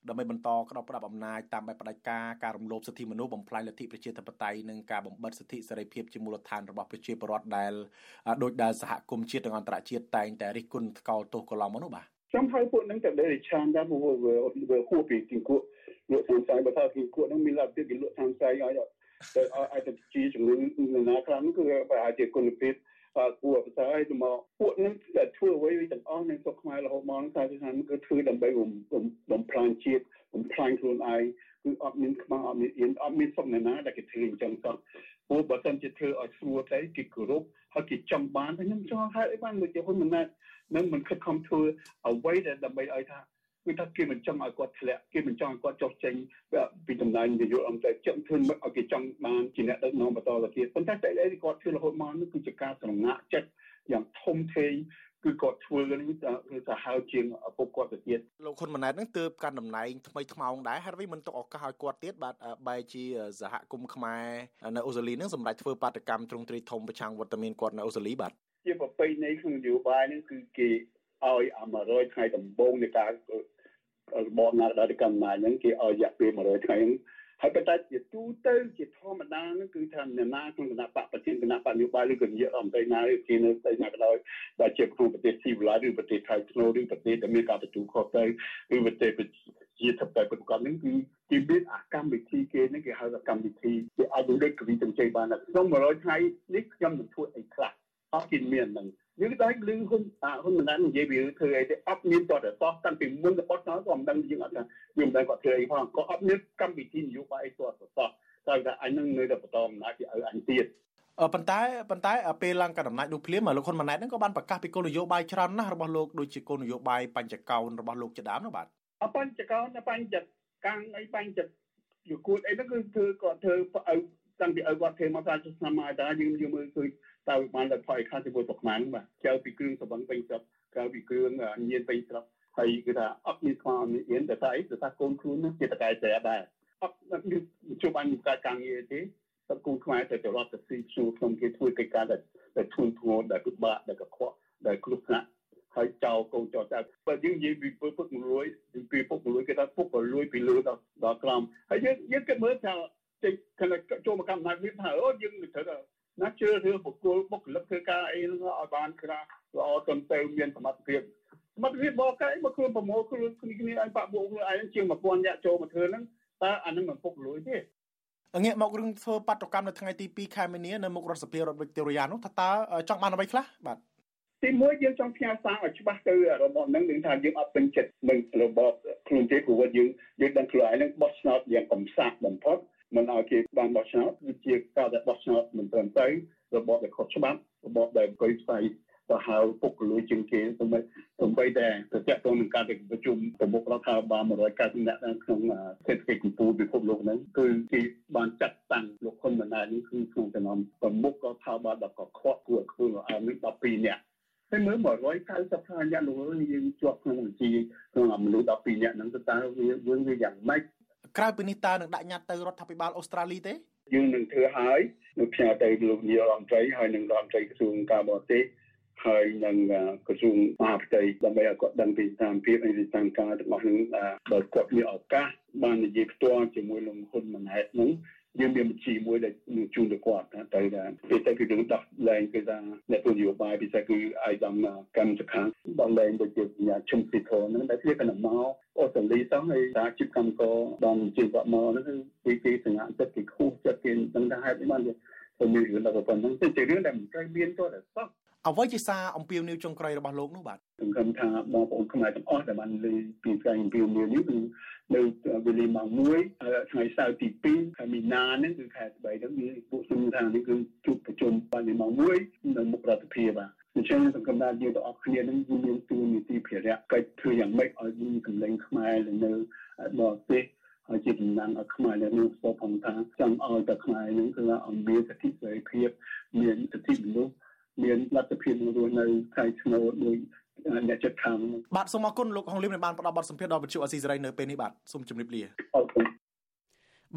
ដើម្បីបន្តក្តោបផ្ដាប់អំណាចតាមបែបផ្ដាច់ការការរំលោភសិទ្ធិមនុស្សបំផ្លាញលទ្ធិប្រជាធិបតេយ្យនិងការបំបិទសិទ្ធិសេរីភាពជាមូលដ្ឋានរបស់ប្រជាពលរដ្ឋដែលដោយដែលសហគមន៍ជាតិនិងអន្តរជាតិតែងតែរិះគន់ថ្កោលទោសកន្លងមកនោះបាទ ខ្ញុំហើយពួកនឹងតែដេរឆានដែរព្រោះវាហួសពីទីគក់លក់តាមផ្សារបើថាទីគក់នឹងមានលទ្ធភាពគេលក់តាមផ្សារឲ្យទៅឲ្យទៅជាជំនឿណាខ្លះគឺប្រហែលជាគុណភាពគួរប្រសើរហើយមកពួកនឹងដែលធ្វើអ្វីទាំងអស់នៅស្រុកខ្មែររហូតមកថាថាគឺធ្វើដើម្បីបំផ្លាញជាតិបំផ្លាញខ្លួនឯងគឺអត់មានខ្មាស់អត់មានអៀនអត់មានសុខណាដែលគេធ្វើអញ្ចឹងសោះព្រោះបើសិនជាធ្វើឲ្យស្រួលទៅគេគោរពហើយគេចង់បានតែខ្ញុំចង់ហេតុអីបានដូចជាហ៊ុនម៉ាណែត នឹងមិនខិតខំធ្វើអ្វីដែលដើម្បីឲ្យថាគឺថាគេមិនចង់ឲ្យគាត់ធ្លាក់គេមិនចង់ឲ្យគាត់ចុះចេញពីតំណែងនាយកអង្គការចឹងធ្វើមកឲ្យគេចង់បានជាអ្នកដឹកនាំបន្តទៅទៀតប៉ុន្តែតែអីគាត់ធ្វើរហូតមកនេះគឺជាការស្រងាក់ចិត្តយ៉ាងធំធេងគឺគាត់ធ្វើនេះគឺសាហាវជាងឪពុកគាត់ទៅទៀតលោកហ៊ុនម៉ាណែតនឹងទើបកាន់តំណែងថ្មីថ្មោងដែរហើយវិញមិនទុកឱកាសឲ្យគាត់ទៀតបាទបែរជាសហគមន៍ខ្មែរនៅអូស្ត្រាលីនឹងសម្រាប់ធ្វើបាតកម្មទ្រង់ទ្រីធំប្រឆាំងវត្តមានគាត់នៅអូស្ត្រាលីបាទ ជាប្រពៃណីក្នុងនយោបាយនឹងគឺគេឲ្យអា100ថ្ងៃដំបូងនៃការរបបណាដែលកម្មណាហ្នឹងគេឲ្យរយៈពេល100ថ្ងៃហ្នឹងហើយប៉ុន្តែជាទូទៅជាធម្មតាហ្នឹងគឺថាអ្នកណាក្នុងគណៈបកប្រធានគណៈបកនយោបាយឬក៏នាយករដ្ឋមន្ត្រីណាឬគេនៅស្អីណាក៏ដោយដែលជាក្នុងប្រទេសស៊ីវិល័យឬប្រទេសថៃធ្នូឬប្រទេសដែលមានការទទួលខុសត្រូវឬប្រទេសជាធិបតេយ្យប្រកបហ្នឹងគឺគេមានអាកម្មវិធីគេហ្នឹងគេហៅថាកម្មវិធីគេអាចដូចកវិទាំងជ័យបានក្នុង100ថ្ងៃនេះខ្ញុំនឹងធ្វើអីខ្លះ អត់គេមានហ្នឹងយើងតែលឺហ៊ុនហ៊ុនម៉ាណែតនិយាយពីធ្វើអីទេអត់មានតតែសោះតាំងពីមុនទៅអត់ដល់ក៏មិនដឹងយើងអត់ថាយើងមិនដឹងគាត់ធ្វើអីផងក៏អត់មានកម្មវិធីនយោបាយអីតតែសោះតែថាអញនឹងនៅតែបន្តអំណាចគេឲ្យអញទៀតប៉ុន្តែប៉ុន្តែពេលឡើងកាន់អំណាចនោះភ្លាមលោកហ៊ុនម៉ាណែតហ្នឹងក៏បានប្រកាសពីគោលនយោបាយច្រើនណាស់របស់លោកដូចជាគោលនយោបាយបញ្ចកោណរបស់លោកជាដើមនោះបាទអបញ្ចកោណបញ្ចកាំងអីបញ្ចយុគួតអីហ្នឹងគឺធ្វើគាត់ធ្វើឲ្យតាំងពីឲ្យគាត់ធ្វើមកថាឆ្នាំមកតាយើងយើងមើលឃើញ តើបានតែផលខ្លះជាមួយប្រមាណបាទចៅពីគ្រឿងសង្វឹងពេញស្រុកក្រៅពីគ្រឿងញៀនពេញស្រុកហើយគឺថាអត់មានខ្វល់មានអៀនតែថាអីតែថាកូនខ្លួននឹងជាតកែតែដែរអត់មានជួបបានការការងារទេតែគូខ្មែរតែទៅរត់ទៅស៊ីឈ្នួលក្នុងគេធ្វើកិច្ចការដែលធ្ងន់ធ្ងរដែលពិបាកដែលកខ្វក់ដែលគ្រោះថ្នាក់ហើយចោលកូនចោលចៅបើយើងនិយាយពីពុកមួយលួយពីពុកមួយលួយគេថាពុកក៏លួយពីលើដល់ដល់ក្រោមហើយយើងយើងគិតមើលថាចេញចូលមកកម្មណាត់នេះថាអូយើងត្រូវតែ ណាជឿរឿងបុគ្គលបុគ្គលិកធ្វើការអីហ្នឹងឲ្យបានក្រាល្អត្រឹមត្រូវមានសមត្ថភាពសមត្ថភាពបកកែមកខ្លួនប្រមូលខ្លួនគ្នាគ្នាឲ្យបាក់ពួកខ្លួនឯងជាង1000នាក់ចូលមកធ្វើហ្នឹងតើអានឹងមិនពុកលួយទេងាកមករឿងធ្វើបាតុកម្មនៅថ្ងៃទី2ខែមីនានៅមុខរដ្ឋសភារដ្ឋវិកតូរីយ៉ានោះថាតើចង់បានអ្វីខ្លះបាទទីមួយយើងចង់ផ្ញើសារឲ្យច្បាស់ទៅរបបហ្នឹងនឹងថាយើងអត់ពេញចិត្តនឹងរបបខ្លួនទេព្រោះយើងយើងដឹងខ្លួនឯងនឹងបោះឆ្នោតយ៉ាងកំសាកបំផុត មិនឲ្យគេបានបោះឆ្នោតគឺជាការដែលបោះឆ្នោតមិនត្រឹមត្រូវរបបដែលខុសច្បាប់របបដែលអង្គុយផ្សាយទៅហៅពុកលួយជាងគេទៅមិនទៅបីតែទៅតាក់ទងនឹងការប្រជុំប្រមុខរដ្ឋាភិបាល190នាក់ក្នុងសេដ្ឋកិច្ចកម្ពុជាពិភពលោកហ្នឹងគឺគេបានចាត់តាំងលោកហ៊ុនម៉ាណែតនេះគឺក្នុងចំណោមប្រមុខរដ្ឋាភិបាលដល់កខ្វក់គួរខ្លួនឲ្យនឹង12នាក់ហើយមើល190នាក់លោកយើងជាប់ក្នុងវិជាក្នុងមនុស្ស12នាក់ហ្នឹងតើវាយើងវាយ៉ាងម៉េច ក្រៅពីនេះតើនឹងដាក់ញត្តិទៅរដ្ឋាភិបាលអូស្ត្រាលីទេយើងនឹងធ្វើហើយនឹងផ្ញើទៅលោកនាយករដ្ឋមន្ត្រីហើយនឹងរដ្ឋមន្ត្រីក្រសួងការបរទេសហើយនឹងក្រសួងមហាផ្ទៃដើម្បីឲ្យគាត់ដឹងពីស្ថានភាពអីស្ថានភាពទាំងអស់នឹងបើគាត់មានឱកាសបាននិយាយផ្ទាល់ជាមួយលោកហ៊ុនម៉ាណែតនឹង យើងមានបញ្ជីមួយដែលនឹងជូនទៅគាត់ណាតែពេលទៅគឺរឿងដោះលែងគឺថាអ្នកនយោបាយពិសេសគឺអាយដាមកម្មសខាដោះលែងដូចជាញាជុំពីធនហ្នឹងដែលវាកណ្ដាមកអូស្ត្រាលីសោះហើយថាជីវកម្មករបានជាគាត់មកហ្នឹងគឺពីពីសង្ហាចិត្តពីខុសចិត្តគេដឹងថាហេតុអីបានវាមានរឿងដល់ប៉ុណ្ណឹងទៅជារឿងដែលមិនត្រូវមានទៅតែសោះអ្វីជាសារអំពាវនាវចុងក្រោយរបស់លោកនោះបាទសង្ឃឹមថាបងប្អូនខ្មែរទាំងអស់ដែលបានលើពីការអំពាវនាវនេះគឺ នៅវេលាម៉ោង1ថ្ងៃសៅរ៍ទី2ខែមីនានេះគឺខែ3ហ្នឹងវាពួកសំថានេះគឺជួបប្រជុំបានម៉ោង1នៅមុខរដ្ឋាភិបាលអញ្ចឹងសង្គមដាយើងទាំងអស់គ្នានឹងមានទូនីតិភារៈកិច្ចធ្វើយ៉ាងម៉េចឲ្យមានកម្លាំងខ្មែរនៅបរទេសហើយជាតំណាងឲ្យខ្មែរនៅក្នុងស្ពតផងថាចង់ឲ្យតែខ្មែរនឹងគឺឲ្យមានសិទ្ធិសេរីភាពមានសិទ្ធិមនុស្សមានលទ្ធភាពរស់នៅខៃឆ្នោតដោយ អ្នកចិត្តខាងបាទសូមអរគុណលោកហុងលឹមដែលបានផ្ដល់បទសម្ភាសន៍ដល់វិទ្យុអស៊ីសេរីនៅពេលនេះបាទសូមជម្រាបលាអរគុណ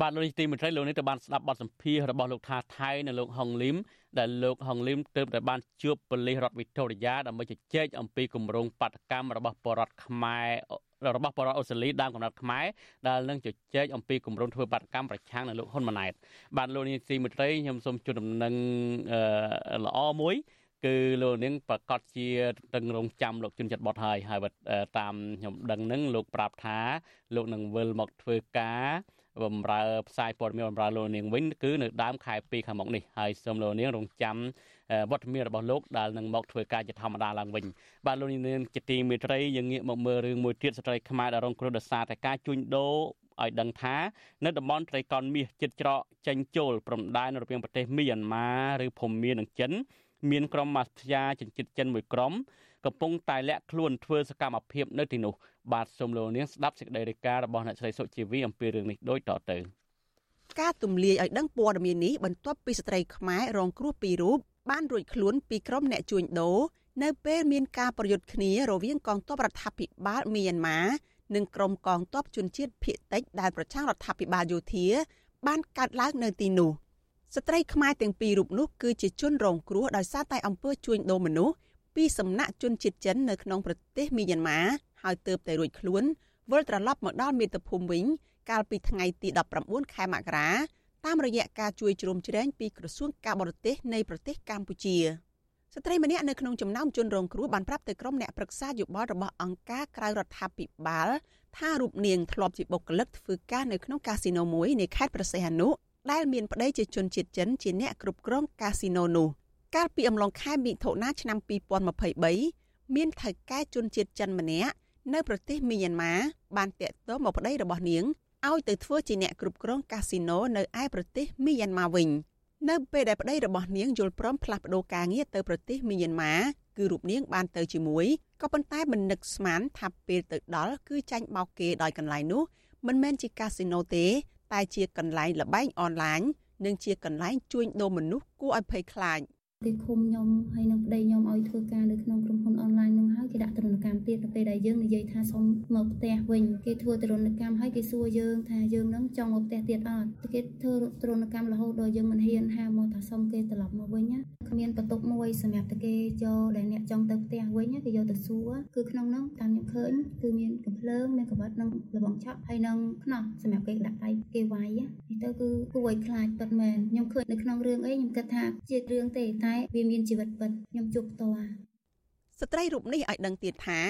បាទលោកនាយទីមន្ត្រីលោកនេះទៅបានស្ដាប់បទសម្ភាសន៍របស់លោកថាថៃនិងលោកហុងលឹមដែលលោកហុងលឹមទើបតែបានជួបប៉ូលីសរដ្ឋវីតូរីយ៉ាដើម្បីជជែកអំពីគម្រោងបាតកម្មរបស់បរដ្ឋខ្មែររបស់បរដ្ឋអូស្ត្រាលីដើមកំណត់ខ្មែរដែលនឹងជជែកអំពីគម្រោងធ្វើបាតកម្មប្រឆាំងនឹងលោកហ៊ុនម៉ាណែតបាទលោកនាយទីមន្ត្រីខ្ញុំសូមជូនដំណឹងល្អមួយ គឺលោកនាងប្រកាសជាតឹងរងចាំលោកជនចិត្តបត់ហើយហើយតាមខ្ញុំដឹងនឹងលោកប្រាប់ថាលោកនឹងវិលមកធ្វើការបំរើផ្សាយព័ត៌មានបំរើលោកនាងវិញគឺនៅដើមខែ2ខាងមុខនេះហើយសូមលោកនាងរងចាំវត្តមានរបស់លោកដែលនឹងមកធ្វើការជាធម្មតាឡើងវិញបាទលោកនាងជាទីមេត្រីយើងងាកមកមើលរឿងមួយទៀតស្ត្រីខ្មែរដែលរងគ្រោះដោយសារតែការជួញដូរឲ្យដឹងថានៅតំបន់ត្រីកោណមាសជិតច្រកចេញចូលព្រំដែនរវាងប្រទេសមីយ៉ាន់ម៉ាឬភូមានិងចិន មានក្រុមម៉ាហ្វ្យាចិញ្ចឹមចិនមួយក្រុមកំពុងតែលាក់ខ្លួនធ្វើសកម្មភាពនៅទីនោះបាទសូមលោកនាងស្ដាប់សេចក្តីរាយការណ៍របស់អ្នកស្រីសុជីវីអំពីរឿងនេះដូចតទៅការទម្លាយឲ្យដឹងព័ត៌មាននេះបន្ទាប់ពីស្ត្រីខ្មែររងគ្រោះពីររូបបានរួចខ្លួនពីក្រុមអ្នកជួញដូរនៅពេលមានការប្រយុទ្ធគ្នារវាងកងទ័ពរដ្ឋាភិបាលមីយ៉ាន់ម៉ានិងក្រុមកងទ័ពជនជាតិភៀតតិចដែលប្រឆាំងរដ្ឋាភិបាលយោធាបានកើតឡើងនៅទីនោះ ស្ត្រីខ្មែរទាំងពីររូបនោះគឺជាជនរងគ្រោះដោយសារតែអំពើជួញដូរមនុស្សពីសំណាក់ជនជាតិចិននៅក្នុងប្រទេសមីយ៉ាន់ម៉ាហើយទើបតែរួចខ្លួនវិលត្រឡប់មកដល់មាតុភូមិវិញកាលពីថ្ងៃទី19ខែមករាតាមរយៈការជួយជ្រោមជ្រែងពីក្រសួងការបរទេសនៃប្រទេសកម្ពុជាស្ត្រីម្នាក់នៅក្នុងចំណោមជនរងគ្រោះបានប្រាប់ទៅក្រុមអ្នកប្រឹក្សាយោបល់របស់អង្គការក្រៅរដ្ឋាភិបាលថារូបនាងធ្លាប់ជាបុគ្គលិកធ្វើការនៅក្នុងកាស៊ីណូមួយនៃខេត្តប្រសេះអនុ ដែលមានប្តីជាជនជាតិចិនជាអ្នកគ្រប់គ្រងកាស៊ីណូនោះកាលពីអំឡុងខែមិថុនាឆ្នាំ2023មានថៅកែជនជាតិចិនម្នាក់នៅប្រទេសមីយ៉ាន់ម៉ាបានតាក់ទងមកប្តីរបស់នាងឲ្យទៅធ្វើជាអ្នកគ្រប់គ្រងកាស៊ីណូនៅឯប្រទេសមីយ៉ាន់ម៉ាវិញនៅពេលដែលប្តីរបស់នាងយល់ព្រមផ្លាស់ប្ដូរការងារទៅប្រទេសមីយ៉ាន់ម៉ាគឺរូបនាងបានទៅជាមួយក៏ប៉ុន្តែមិននឹកស្មានថាពេលទៅដល់គឺចាញ់បោកគេដោយកន្លែងនោះមិនមែនជាកាស៊ីណូទេ តែជាកន្លែងលបែងអនឡាញនិងជាកន្លែងជួញដូរមនុស្សគួរឲ្យភ័យខ្លាច។ គេឃុំខ្ញុំហើយនឹងប្តីខ្ញុំឲ្យធ្វើការនៅក្នុងក្រុមហ៊ុនអនឡាញនោះហើយគេដាក់ទរណកម្មទៀតទៅពេលដែលយើងនិយាយថាសុំមកផ្ទះវិញគេធ្វើទរណកម្មហើយគេសួរយើងថាយើងនឹងចង់មកផ្ទះទៀតអត់គេធ្វើទរណកម្មរហូតដល់យើងមិនហ៊ានហាមកថាសុំគេត្រឡប់មកវិញណាគ្មានបន្ទុកមួយសម្រាប់តែគេយកដែលអ្នកចង់ទៅផ្ទះវិញគេយកទៅសួរគឺក្នុងនោះតាមខ្ញុំឃើញគឺមានកំភ្លើងមានកង្វិតនិងលបងឆក់ហើយនឹងខ្នោះសម្រាប់គេដាក់ដៃគេវាយនេះទៅគឺគួរឲ្យខ្លាចពិតមែនខ្ញុំឃើញនៅក្នុងរឿងអីខ្ញុំគិតថាជារឿងទេតែវាមានជីវិតពិតខ្ញុំជួបផ្ទាល់ស្ត្រីរូបនេះឲ្យដឹងទៀតថា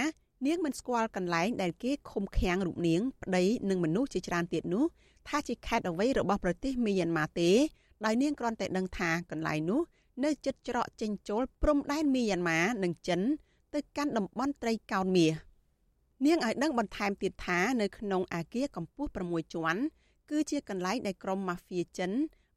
នាងមិនស្គាល់កន្លែងដែលគេឃុំឃាំងរូបនាងប្តីនិងមនុស្សជាច្រើនទៀតនោះថាជាខេត្តអ្វីរបស់ប្រទេសមីយ៉ាន់ម៉ាទេដោយនាងគ្រាន់តែដឹងថាកន្លែងនោះនៅជិតច្រកចេញចូលព្រំដែនមីយ៉ាន់ម៉ានិងចិន ទៅកាន់តំបន់ត្រីកោណមាសនាងឲ្យដឹងបន្ថែមទៀតថានៅក្នុងអាគារកម្ពស់6ជាន់គឺជាកន្លែងដែលក្រុមម៉ាហ្វៀចិន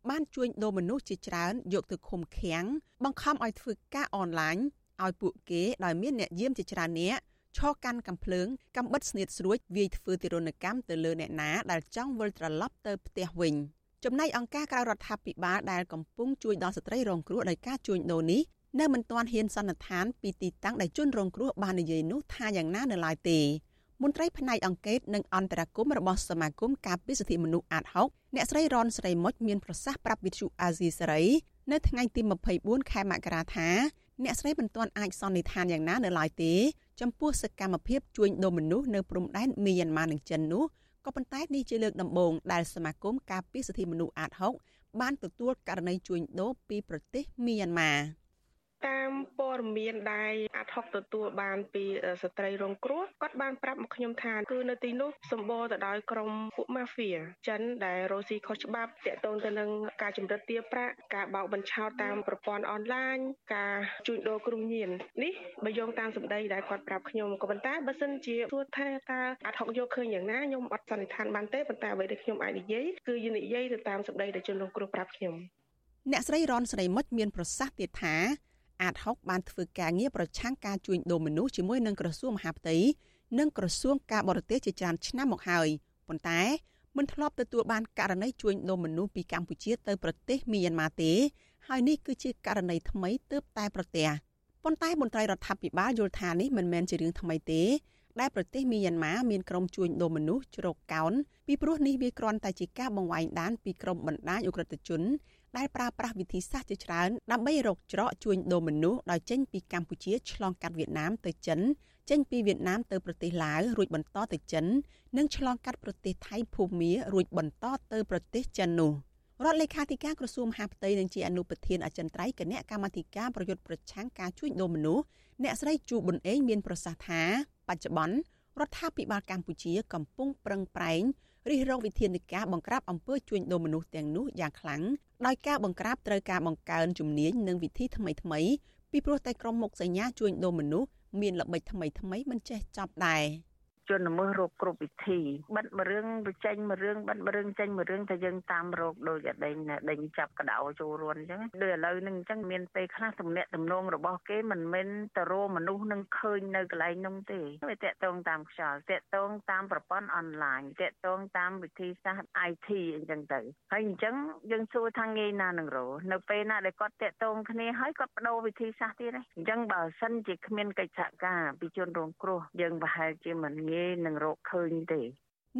បានជួញដូរមនុស្សជាច្រើនយកទៅឃុំឃាំងបង្ខំឲ្យធ្វើការអនឡាញឲ្យពួកគេដោយមានអ្នកយាមជាច្រើនអ្នកឈរកាន់កំភ្លើងកំបិតស្នៀតស្រួចវាយធ្វើទរណកម្មទៅលើអ្នកណាដែលចង់វិលត្រឡប់ទៅផ្ទះវិញចំណែកអង្គការក្រៅរដ្ឋាភិបាលដែលកំពុងជួយដល់ស្ត្រីរងគ្រោះដោយការជួញដូរនេះនៅមិនទាន់ហ៊ានសន្និដ្ឋានពីទីតាំងដែលជនរងគ្រោះបាននិយាយនោះថាយ៉ាងណានៅឡើយទេ មន្ត្រីផ្នែកអង្គការនិងអន្តរកម្មរបស់សមាគមការពារសិទ្ធិមនុស្សអាត6អ្នកស្រីរនស្រីមុចមានប្រសាសន៍ប្រាប់វិទ្យុអាស៊ីសេរីនៅថ្ងៃទី24ខែមករាថាអ្នកស្រីមិនទាន់អាចសន្និដ្ឋានយ៉ាងណានៅឡើយទេចំពោះសកម្មភាពជួញដូរមនុស្សនៅព្រំដែនមីយ៉ាន់ម៉ានិងចិននោះក៏ប៉ុន្តែនេះជាលើកដំបូងដែលសមាគមការពារសិទ្ធិមនុស្សអាត6បានទទួលករណីជួញដូរពីប្រទេសមីយ៉ាន់ម៉ា តាមព័ត៌មានដែលអាត់ហុកទទួលបានពីស្ត្រីរងគ្រោះគាត់បានប្រាប់មកខ្ញុំថាគឺនៅទីនោះសម្បូរទៅដោយក្រុមពួកម៉ាហ្វៀចិនដែលរស់ស៊ីខុសច្បាប់តាក់ទងទៅនឹងការចម្រិតទារប្រាក់ការបោកបញ្ឆោតតាមប្រព័ន្ធអនឡាញការជួញដូរគ្រឿងញៀននេះបើយោងតាមសម្ដីដែលគាត់ប្រាប់ខ្ញុំក៏ប៉ុន្តែបើសិនជាសួរថាតើអាត់ហុកយកឃើញយ៉ាងណាខ្ញុំអត់សន្និដ្ឋានបានទេប៉ុន្តែអ្វីដែលខ្ញុំអាចនិយាយគឺយនិយាយទៅតាមសម្ដីដែលជនរងគ្រោះប្រាប់ខ្ញុំអ្នកស្រីរនស្រីមុចមានប្រសាសន៍ទៀតថា អាត6បានធ្វើការងារប្រឆាំងការជួញដូរមនុស្សជាមួយនឹងក្រសួងមហាផ្ទៃនិងក្រសួងការបរទេសជាច្រើនឆ្នាំមកហើយប៉ុន្តែមិនធ្លាប់ទទួលបានករណីជួញដូរមនុស្សពីកម្ពុជាទៅប្រទេសមីយ៉ាន់ម៉ាទេ ហើយនេះគឺជាករណីថ្មីទើបតែប្រទះប៉ុន្តែមន្ត្រីរដ្ឋាភិបាលយល់ថានេះមិនមែនជារឿងថ្មីទេដែលប្រទេសមីយ៉ាន់ម៉ាមានក្រុមជួញដូរមនុស្សជ្រកកោនពីព្រោះនេះវាគ្រាន់តែជាការបង្វែងដានពីក្រុមបណ្ដាញអ ுக ្រិតជន ដែលប្រើប្រាស់វិធីសាស្ត្រជាច្រើនដើម្បីរកច្រកជួញដូរមនុស្សដោយចេញពីកម្ពុជាឆ្លងកាត់វៀតណាមទៅចិនចេញពីវៀតណាមទៅប្រទេសឡាវរួចបន្តទៅចិន និងឆ្លងកាត់ប្រទេសថៃភូមារួចបន្តទៅប្រទេសចិននោះរដ្ឋលេខាធិការក្រសួងមហាផ្ទៃនិងជាអនុប្រធានអចិន្ត្រៃយ៍គណៈកម្មាធិការប្រយុទ្ធប្រឆាំងការជួញដូរមនុស្សអ្នកស្រីជូប៊ុនអេងមានប្រសាសន៍ថាបច្ចុប្បន្នរដ្ឋាភិបាលកម្ពុជាកំពុងប្រឹងប្រែង រិះរកវិធានការបង្ក្រាបអំពើជួញដូរមនុស្សទាំងនោះយ៉ាងខ្លាំងដោយការបង្ក្រាបត្រូវការបង្កើនជំនាញនិងវិធីថ្មីថ្មីពីព្រោះតែក្រុមមុខសញ្ញាជួញដូរមនុស្សមានល្បិចថ្មីថ្មីមិនចេះចប់ដែរ។ ជនល្មើសរកគ្រប់វិធីបិទមួយរឿងទៅចេញមួយរឿងបិទមួយរឿងចេញមួយរឿងតែយើងតាមរកដូចអដេញដេញចាប់កដោចូលរួនអញ្ចឹងដូចឥឡូវហ្នឹងអញ្ចឹងមានពេលខ្លះទំនាក់ទំនងរបស់គេមិនមែនទៅរមនុស្សនឹងឃើញនៅកន្លែងនោះទេវាតាក់ទងតាមខ្យល់តាក់ទងតាមប្រព័ន្ធអនឡាញតាក់ទងតាមវិធីសាស្ត្រ IT អញ្ចឹងទៅហើយអញ្ចឹងយើងសួរថាងាយណានឹងរនៅពេលណាដែលគាត់តាក់ទងគ្នាហើយគាត់បដូរវិធីសាស្ត្រទៀតអញ្ចឹងបើសិនជាគ្មានកិច្ចសហការពីជនរងគ្រោះយើងប្រហែលជាមិនងាយនឹងរកឃើញទេ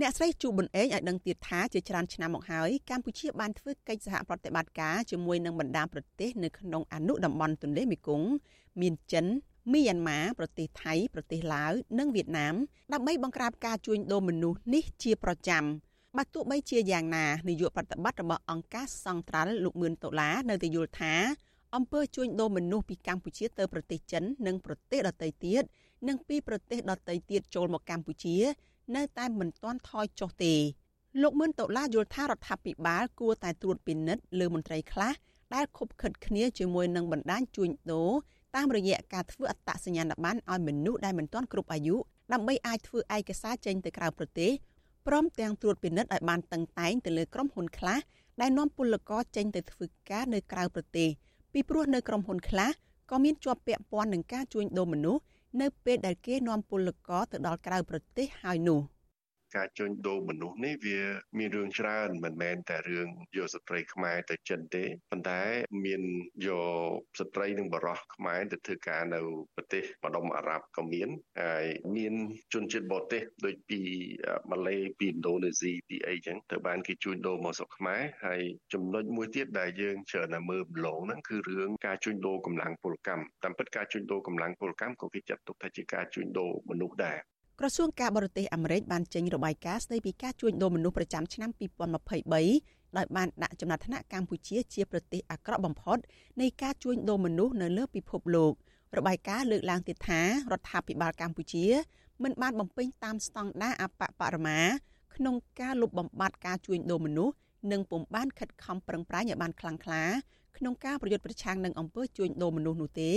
អ្នកស្រីជូប៊ុនអេងឲ្យដឹងទៀតថាជាច្រើនឆ្នាំមកហើយកម្ពុជាបានធ្វើកិច្ចសហប្រតិបត្តិការជាមួយនឹងបណ្ដាប្រទេសនៅក្នុងអនុតំបន់ទន្លេមេគង្គមានចិនមីយ៉ាន់ម៉ាប្រទេសថៃប្រទេសឡាវនិងវៀតណាមដើម្បីបង្ក្រាបការជួញដូរមនុស្សនេះជាប្រចាំបើទោះបីជាយ៉ាងណានាយកប្រតិបត្តិរបស់អង្គការសង្ត្រាល់លោកមឿនដុល្លារនៅតែយល់ថាអំពើជួញដូរមនុស្សពីកម្ពុជាទៅប្រទេសចិននិងប្រទេសដទៃទៀត និងពីប្រទេសដទៃទៀតចូលមកកម្ពុជា នៅតែមិនទាន់ថយចុះទេលោកមឿនដុល្លារយល់ថារដ្ឋាភិបាលគួរតែត្រួតពិនិត្យលើមន្ត្រីខ្លះដែលខົບខិតគ្នាជាមួយនឹងបណ្ដាញជួញដូរតាមរយៈការធ្វើអត្តសញ្ញាណប័ណ្ណឲ្យមនុស្សដែលមិនទាន់គ្រប់អាយុដើម្បីអាចធ្វើឯកសារចេញទៅក្រៅប្រទេសព្រមទាំងត្រួតពិនិត្យឲ្យបានតឹងតែងទៅលើក្រុមហ៊ុនខ្លះដែលនាំពលករចេញទៅធ្វើការនៅក្រៅប្រទេសពីព្រោះនៅក្រុមហ៊ុនខ្លះក៏មានជាប់ពាក់ព័ន្ធនឹងការជួញដូរមនុស្ស នៅពេលដែលគេនាំពលករទៅដល់ក្រៅប្រទេសហើយនោះ។ ការជួញដូរមនុស្សនេះវាមានរឿងច្រើនមិនមែនតែរឿងយកស្ត្រីខ្មែរទៅចិនទេប៉ុន្តែមានយកស្ត្រីនិងបរោះខ្មែរទៅធ្វើការនៅប្រទេសបណ្ដុំអារ៉ាប់ក៏មានហើយមានជនជាតិបរទេសដូចពីម៉ាឡេពីឥណ្ឌូនេស៊ីពីអីចឹងទៅបានគេជួញដូរមកស្រុកខ្មែរហើយចំណុចមួយទៀតដែលយើងច្រើនតែមើលម្លងហ្នឹងគឺរឿងការជួញដូរកម្លាំងពលកម្មតាមពិតការជួញដូរកម្លាំងពលកម្មក៏គេចាត់ទុកថាជាការជួញដូរមនុស្សដែរ ក្រសួងការបរទេសអាមេរិកបានចេញរបាយការណ៍ស្តីពីការជួញដូរមនុស្សប្រចាំឆ្នាំ2023ដោយបានដាក់ចំណាត់ថ្នាក់កម្ពុជាជាប្រទេសអាក្រក់បំផុតនៃការជួញដូរមនុស្សនៅលើពិភពលោករបាយការណ៍លើកឡើងទៀតថារដ្ឋាភិបាលកម្ពុជាមិនបានបំពេញតាមស្តង់ដារអបបរមាក្នុងការលុបបំបាត់ការជួញដូរមនុស្សនិងពុំបានខិតខំប្រឹងប្រែងឲ្យបានខ្លាំងក្លាក្នុងការប្រយុទ្ធប្រឆាំងនឹងអំពើជួញដូរមនុស្សនោះទេ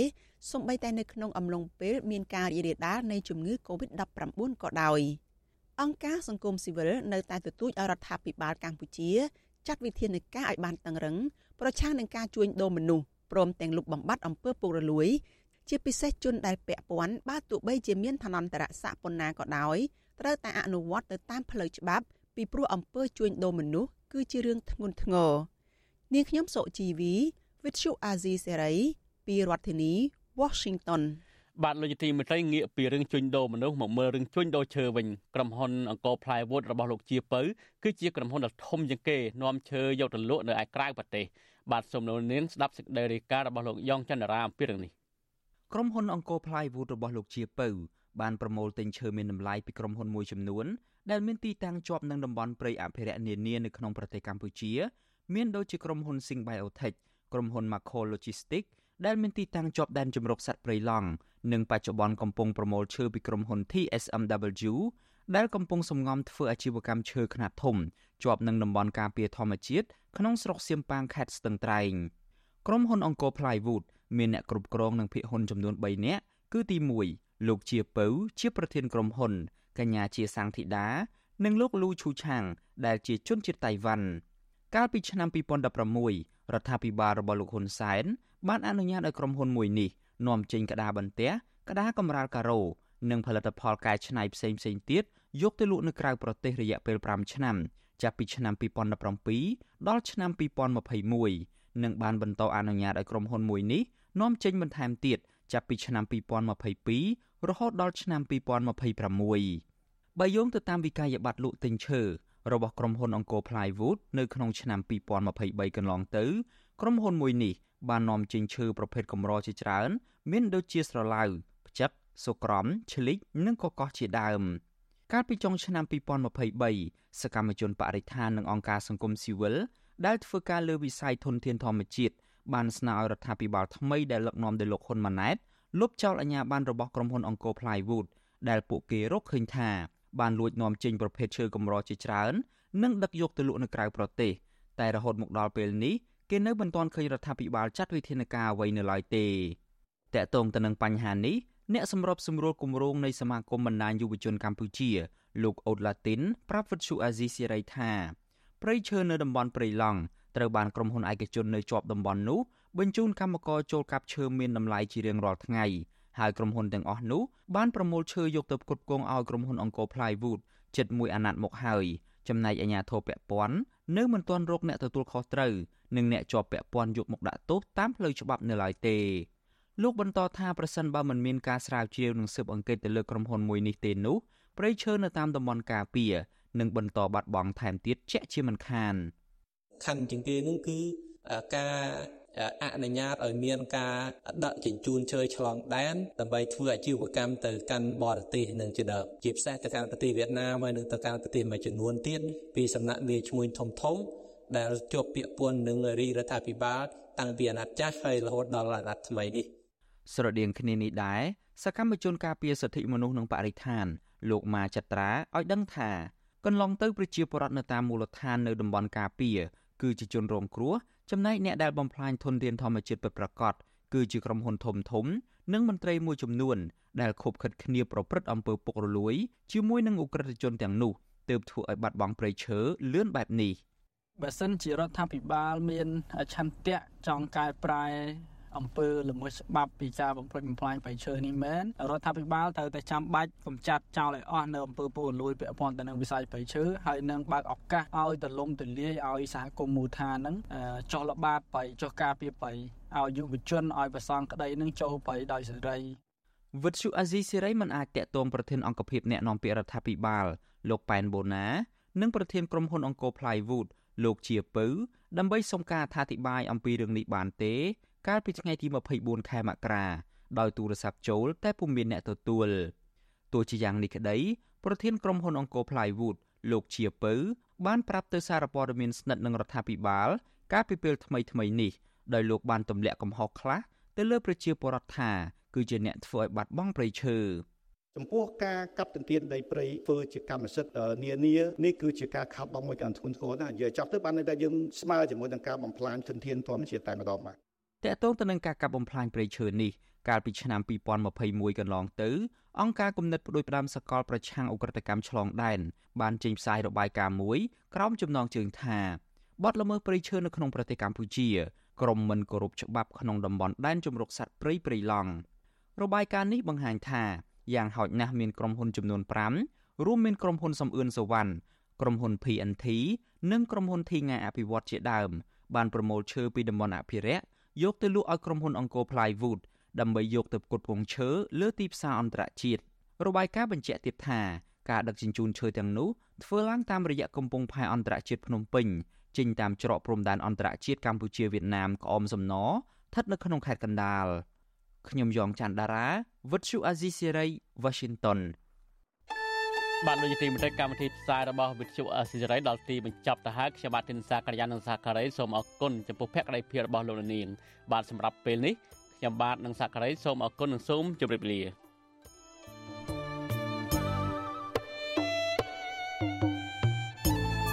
សូម្បីតែនៅក្នុងអំឡុងពេលមានការរីករាលដាលនៃជំងឺ Covid-19 ក៏ដោយអង្គការសង្គមស៊ីវិលនៅតែទទូចឲ្យរដ្ឋាភិបាលកម្ពុជា ចាត់វិធានការឲ្យបានតឹងរឹងប្រឆាំងនឹងការជួញដូរមនុស្សព្រមទាំងលុបបំបាត់អំពើពុករលួយ ជាពិសេសជនដែលពាក់ព័ន្ធបើទោះបីជាមានឋានន្តរស័ក្តិប៉ុណ្ណាក៏ដោយត្រូវតែអនុវត្តទៅតាមផ្លូវច្បាប់ពីព្រោះអំពើជួញដូរមនុស្សគឺជារឿងធ្ងន់ធ្ងរនាងខ្ញុំសុជីវី With you Azizi Serai ពីរដ្ឋធានី Washington បាទលោកទីមេត្រីងាកពីរឿងជួញដូរមនុស្សមកមើលរឿងជួញដូរឈើវិញក្រុមហ៊ុនអង្គរ Plywood របស់លោកជាពៅគឺជាក្រុមហ៊ុនដ៏ធំជាងគេនាំឈើយកទៅលក់នៅឯក្រៅប្រទេសបាទសូមលោកនាងស្ដាប់សេចក្តីរាយការណ៍របស់លោកយ៉ងច័ន្ទរាអំពីរឿងនេះក្រុមហ៊ុនអង្គរ Plywood របស់លោកជាពៅបានប្រមូលទិញឈើមានតម្លៃពីក្រុមហ៊ុនមួយចំនួនដែលមានទីតាំងជាប់នឹងតំបន់ព្រៃអភិរក្សនានានៅក្នុងប្រទេសកម្ពុជា មានដូចជាក្រុមហ៊ុន Sing Biotech ក្រុមហ៊ុន Macro Logistics ដែលមានទីតាំងជាប់ដែនជម្រកសត្វព្រៃឡង់និងបច្ចុប្បន្នកំពុងប្រមូលឈើពីក្រុមហ៊ុន TSMW ដែលកំពុងសម្ងំធ្វើអាជីវកម្មឈើខ្នាតធំជាប់នឹងតំបន់ការពារធម្មជាតិក្នុងស្រុកសៀមប៉ាងខេត្តស្ទឹងត្រែងក្រុមហ៊ុនអង្គរ Plywood មានអ្នកគ្រប់គ្រងនិងភាគហ៊ុនចំនួន3នាក់គឺទី1លោកជាពៅជាប្រធានក្រុមហ៊ុនកញ្ញាជាសាំងធីតានិងលោកលូឈូឆាងដែលជាជនជាតិតៃវ៉ាន់កាលពីឆ្នាំ2016រដ្ឋាភិបាលរបស់លោកហ៊ុនសែន បានអនុញ្ញាតឲ្យក្រុមហ៊ុនមួយនេះនាំចេញក្តារបន្ទះក្តារកម្រាលការ៉ូនិងផលិតផលកែច្នៃផ្សេងៗទៀតយកទៅលក់នៅក្រៅប្រទេសរយៈពេល5ឆ្នាំចាប់ពីឆ្នាំ2017ដល់ឆ្នាំ2021និងបានបន្តអនុញ្ញាតឲ្យក្រុមហ៊ុនមួយនេះនាំចេញបន្ថែមទៀតចាប់ពីឆ្នាំ2022រហូតដល់ឆ្នាំ2026បើយោងទៅតាមវិក័យប័ត្រលក់ទិញឈើរបស់ក្រុមហ៊ុនអង្គរ Plywood នៅក្នុងឆ្នាំ2023កន្លងទៅ ក្រុមហ៊ុនមួយនេះបាននាំចេញឈើប្រភេទកម្រជាច្រើន មានដូចជាស្រឡៅផ្ចិតសូក្រំឈ្លិចនិងកកោះជាដើមកាលពីចុងឆ្នាំ2023សកម្មជនបរិស្ថាននិងអង្គការសង្គមស៊ីវិលដែលធ្វើការលើវិស័យធនធានធម្មជាតិបានស្នើឲ្យរដ្ឋាភិបាលថ្មីដែលដឹកនាំដោយលោកហ៊ុនម៉ាណែតលុបចោលអាជ្ញាប័ណ្ណរបស់ក្រុមហ៊ុនអង្គរ Plywood ដែលពួកគេរកឃើញថាបានលួចនាំចេញប្រភេទឈើកម្រជាច្រើន និងដឹកយកទៅលក់នៅក្រៅប្រទេស តែរហូតមកដល់ពេលនេះ គេនៅមិនទាន់ឃើញរដ្ឋាភិបាលចាត់វិធានការអ្វីនៅឡើយទេតកតងទៅនឹងបញ្ហានេះអ្នកសម្របសម្រួលគម្រោងនៃសមាគមបណ្ដាញយុវជនកម្ពុជា លោកអូតឡាទីនប្រាប់វិទ្យុអាស៊ីសេរីថាព្រៃឈើនៅតំបន់ព្រៃឡង់ត្រូវបានក្រុមហ៊ុនឯកជននៅជាប់តំបន់នោះបញ្ជូនកម្មករចូលកាប់ឈើមានតម្លៃជារៀងរាល់ថ្ងៃហើយក្រុមហ៊ុនទាំងអស់នោះបានប្រមូលឈើយកទៅផ្គត់ផ្គង់ឲ្យក្រុមហ៊ុនអង្គរ Plywood ជិតមួយអាណត្តិមកហើយចំណែកអាជ្ញាធរពាក់ព័ន្ធនៅមិនទាន់រកអ្នកទទួលខុសត្រូវ និងអ្នកជាប់ពាក់ព័ន្ធយកមកដាក់ទោសតាមផ្លូវច្បាប់នៅឡើយទេលោកបន្តថាប្រសិនបើមិនមានការស្រាវជ្រាវនិងស៊ើបអង្កេតទៅលើក្រុមហ៊ុនមួយនេះទេនោះព្រៃឈើនៅតាមតំបន់ការពារនឹងបន្តបាត់បង់ថែមទៀតជាក់ជាមិនខានខណ្ឌជាងគេនឹងគឺការអនុញ្ញាតឲ្យមានការដឹកជញ្ជូនឈើឆ្លងដែនដើម្បីធ្វើអាជីវកម្មទៅកាន់បរទេសនឹងជាដើមជាពិសេសទៅកាន់ប្រទេសវៀតណាមហើយនិងទៅកាន់ប្រទេសមួយចំនួនទៀតពីសំណាក់លាឈ្មោះធំធំ ដែលជាប់ពាក្យពន្ធនឹងរាជរដ្ឋាភិបាលតាំងពីអាណត្តិចាស់ហើយរហូតដល់អាណត្តិថ្មីនេះស្រដៀងគ្នានេះដែរសកម្មជនការពារសិទ្ធិមនុស្សនិងបរិស្ថាន លោកម៉ាចត្រាឲ្យដឹងថាកន្លងទៅប្រជាពលរដ្ឋនៅតាមមូលដ្ឋាននៅតំបន់ការពារគឺជាជនរងគ្រោះចំណែកអ្នកដែលបំផ្លាញធនធានធម្មជាតិពិតប្រាកដគឺជាក្រុមហ៊ុនធំធំ និងមន្ត្រីមួយចំនួន ដែលខົບខិតគ្នាប្រព្រឹត្តអំពើពុករលួយជាមួយនឹងអ ுக ្រិតជនទាំងនោះទើបធ្វើឲ្យបាត់បង់ព្រៃឈើលឿនបែបនេះ បើសិនជារដ្ឋាភិបាលមានឆន្ទៈចង់កែប្រែអំពើល្មើសច្បាប់ពីការបំផ្លិចបំផ្លាញបៃឈើនេះមែនរដ្ឋាភិបាលត្រូវតែចាំបាច់កម្ចាត់ចោលឲ្យអស់នៅអំពើពុករលួយពាក់ព័ន្ធទៅនឹងវិស័យបៃឈើហើយនឹងបើកឱកាសឲ្យទលំទលាយឲ្យសហគមន៍មូលដ្ឋានហ្នឹងចុះល្បាតបៃចុះការពារបៃឲ្យយុវជនឲ្យប្រសងក្តីនឹងចូលបៃដោយសេរីវិទ្យុអាស៊ីសេរីមិនអាចតាក់ទងប្រធានអង្គភិបអ្នកនាំពាក្យរដ្ឋាភិបាលលោកប៉ែនបូណា និងប្រធានក្រុមហ៊ុនអង្គរ Plywood លោកជាពៅដើម្បីសុំការអធិប្បាយអំពីរឿងនេះបានទេ កាលពីថ្ងៃទី24ខែមករាដោយទូរស័ព្ទចូលតែពុំមានអ្នកទទួលទោះជាយ៉ាងនេះក្តីប្រធានក្រុមហ៊ុនអង្គរ Plywood លោកជាពៅបានប្រាប់ទៅសារព័ត៌មានស្និទ្ធនឹងរដ្ឋាភិបាល កាលពីពេលថ្មីថ្មីនេះដោយលោកបានទម្លាក់កំហុសខ្លះទៅលើប្រជាពលរដ្ឋថាគឺជាអ្នកធ្វើឲ្យបាត់បង់ព្រៃឈើ ចំពោះការកាប់ទន្ទ្រានដីព្រៃធ្វើជាកម្មសិទ្ធិនានានេះគឺជាការខាត់បងមួយកាន់ធ្ងន់ធ្ងរណាស់និយាយចប់ទៅបានតែយើងស្មើជាមួយនឹងការបំផ្លាញធនធានធម្មជាតិតែម្ដងបាទតកតងទៅនឹងការកាប់បំផ្លាញព្រៃឈើនេះកាលពីឆ្នាំ2021កន្លងទៅអង្គការគំនិតផ្ដួចផ្ដើមសកលប្រឆាំងអ ுக ្រិតកម្មឆ្លងដែនបានចេញផ្សាយរបាយការណ៍មួយក្រោមចំណងជើងថាបទល្មើសព្រៃឈើនៅក្នុងប្រទេសកម្ពុជាក្រមមិនគោរពច្បាប់ក្នុងតំបន់ដែនជម្រកសត្វព្រៃព្រៃឡង់របាយការណ៍នេះបង្ហាញថា យ៉ាងហោចណាស់មានក្រុមហ៊ុនចំនួន5រួមមានក្រុមហ៊ុនសំអឿនសវណ្ណក្រុមហ៊ុន PNT និងក្រុមហ៊ុនធីងាអភិវឌ្ឍជាដើម បានប្រមូលឈើពីតំបន់អភិរក្សយកទៅលក់ឲ្យក្រុមហ៊ុនអង្គរ Plywood ដើម្បីយកទៅផ្គត់ផ្គង់ឈើលើទីផ្សារអន្តរជាតិរបាយការណ៍បញ្ជាក់ទៀតថាការដឹកជញ្ជូនឈើទាំងនោះធ្វើឡើងតាមរយៈកំពង់ផែអន្តរជាតិភ្នំពេញចេញតាមច្រកព្រំដែនអន្តរជាតិកម្ពុជាវៀតណាមក្អមសំណស្ថិតនៅក្នុងខេត្តកណ្ដាល ខ្ញុំយ៉ងច័ន្ទដារាវិទ្យុអាស៊ីសេរី Washington បាទលោកទីមន្ត្រីកម្មវិធីផ្សាយរបស់វិទ្យុអស៊ីសេរីដល់ទីបញ្ចប់ទៅហើយខ្ញុំបាទទីនសាករិយានិងសាការីសូមអរគុណចំពោះភក្ដីភាពរបស់លោកនាងបាទសម្រាប់ពេលនេះខ្ញុំបាទនិងសាការីសូមអរគុណនិងសូមជម្រាបលា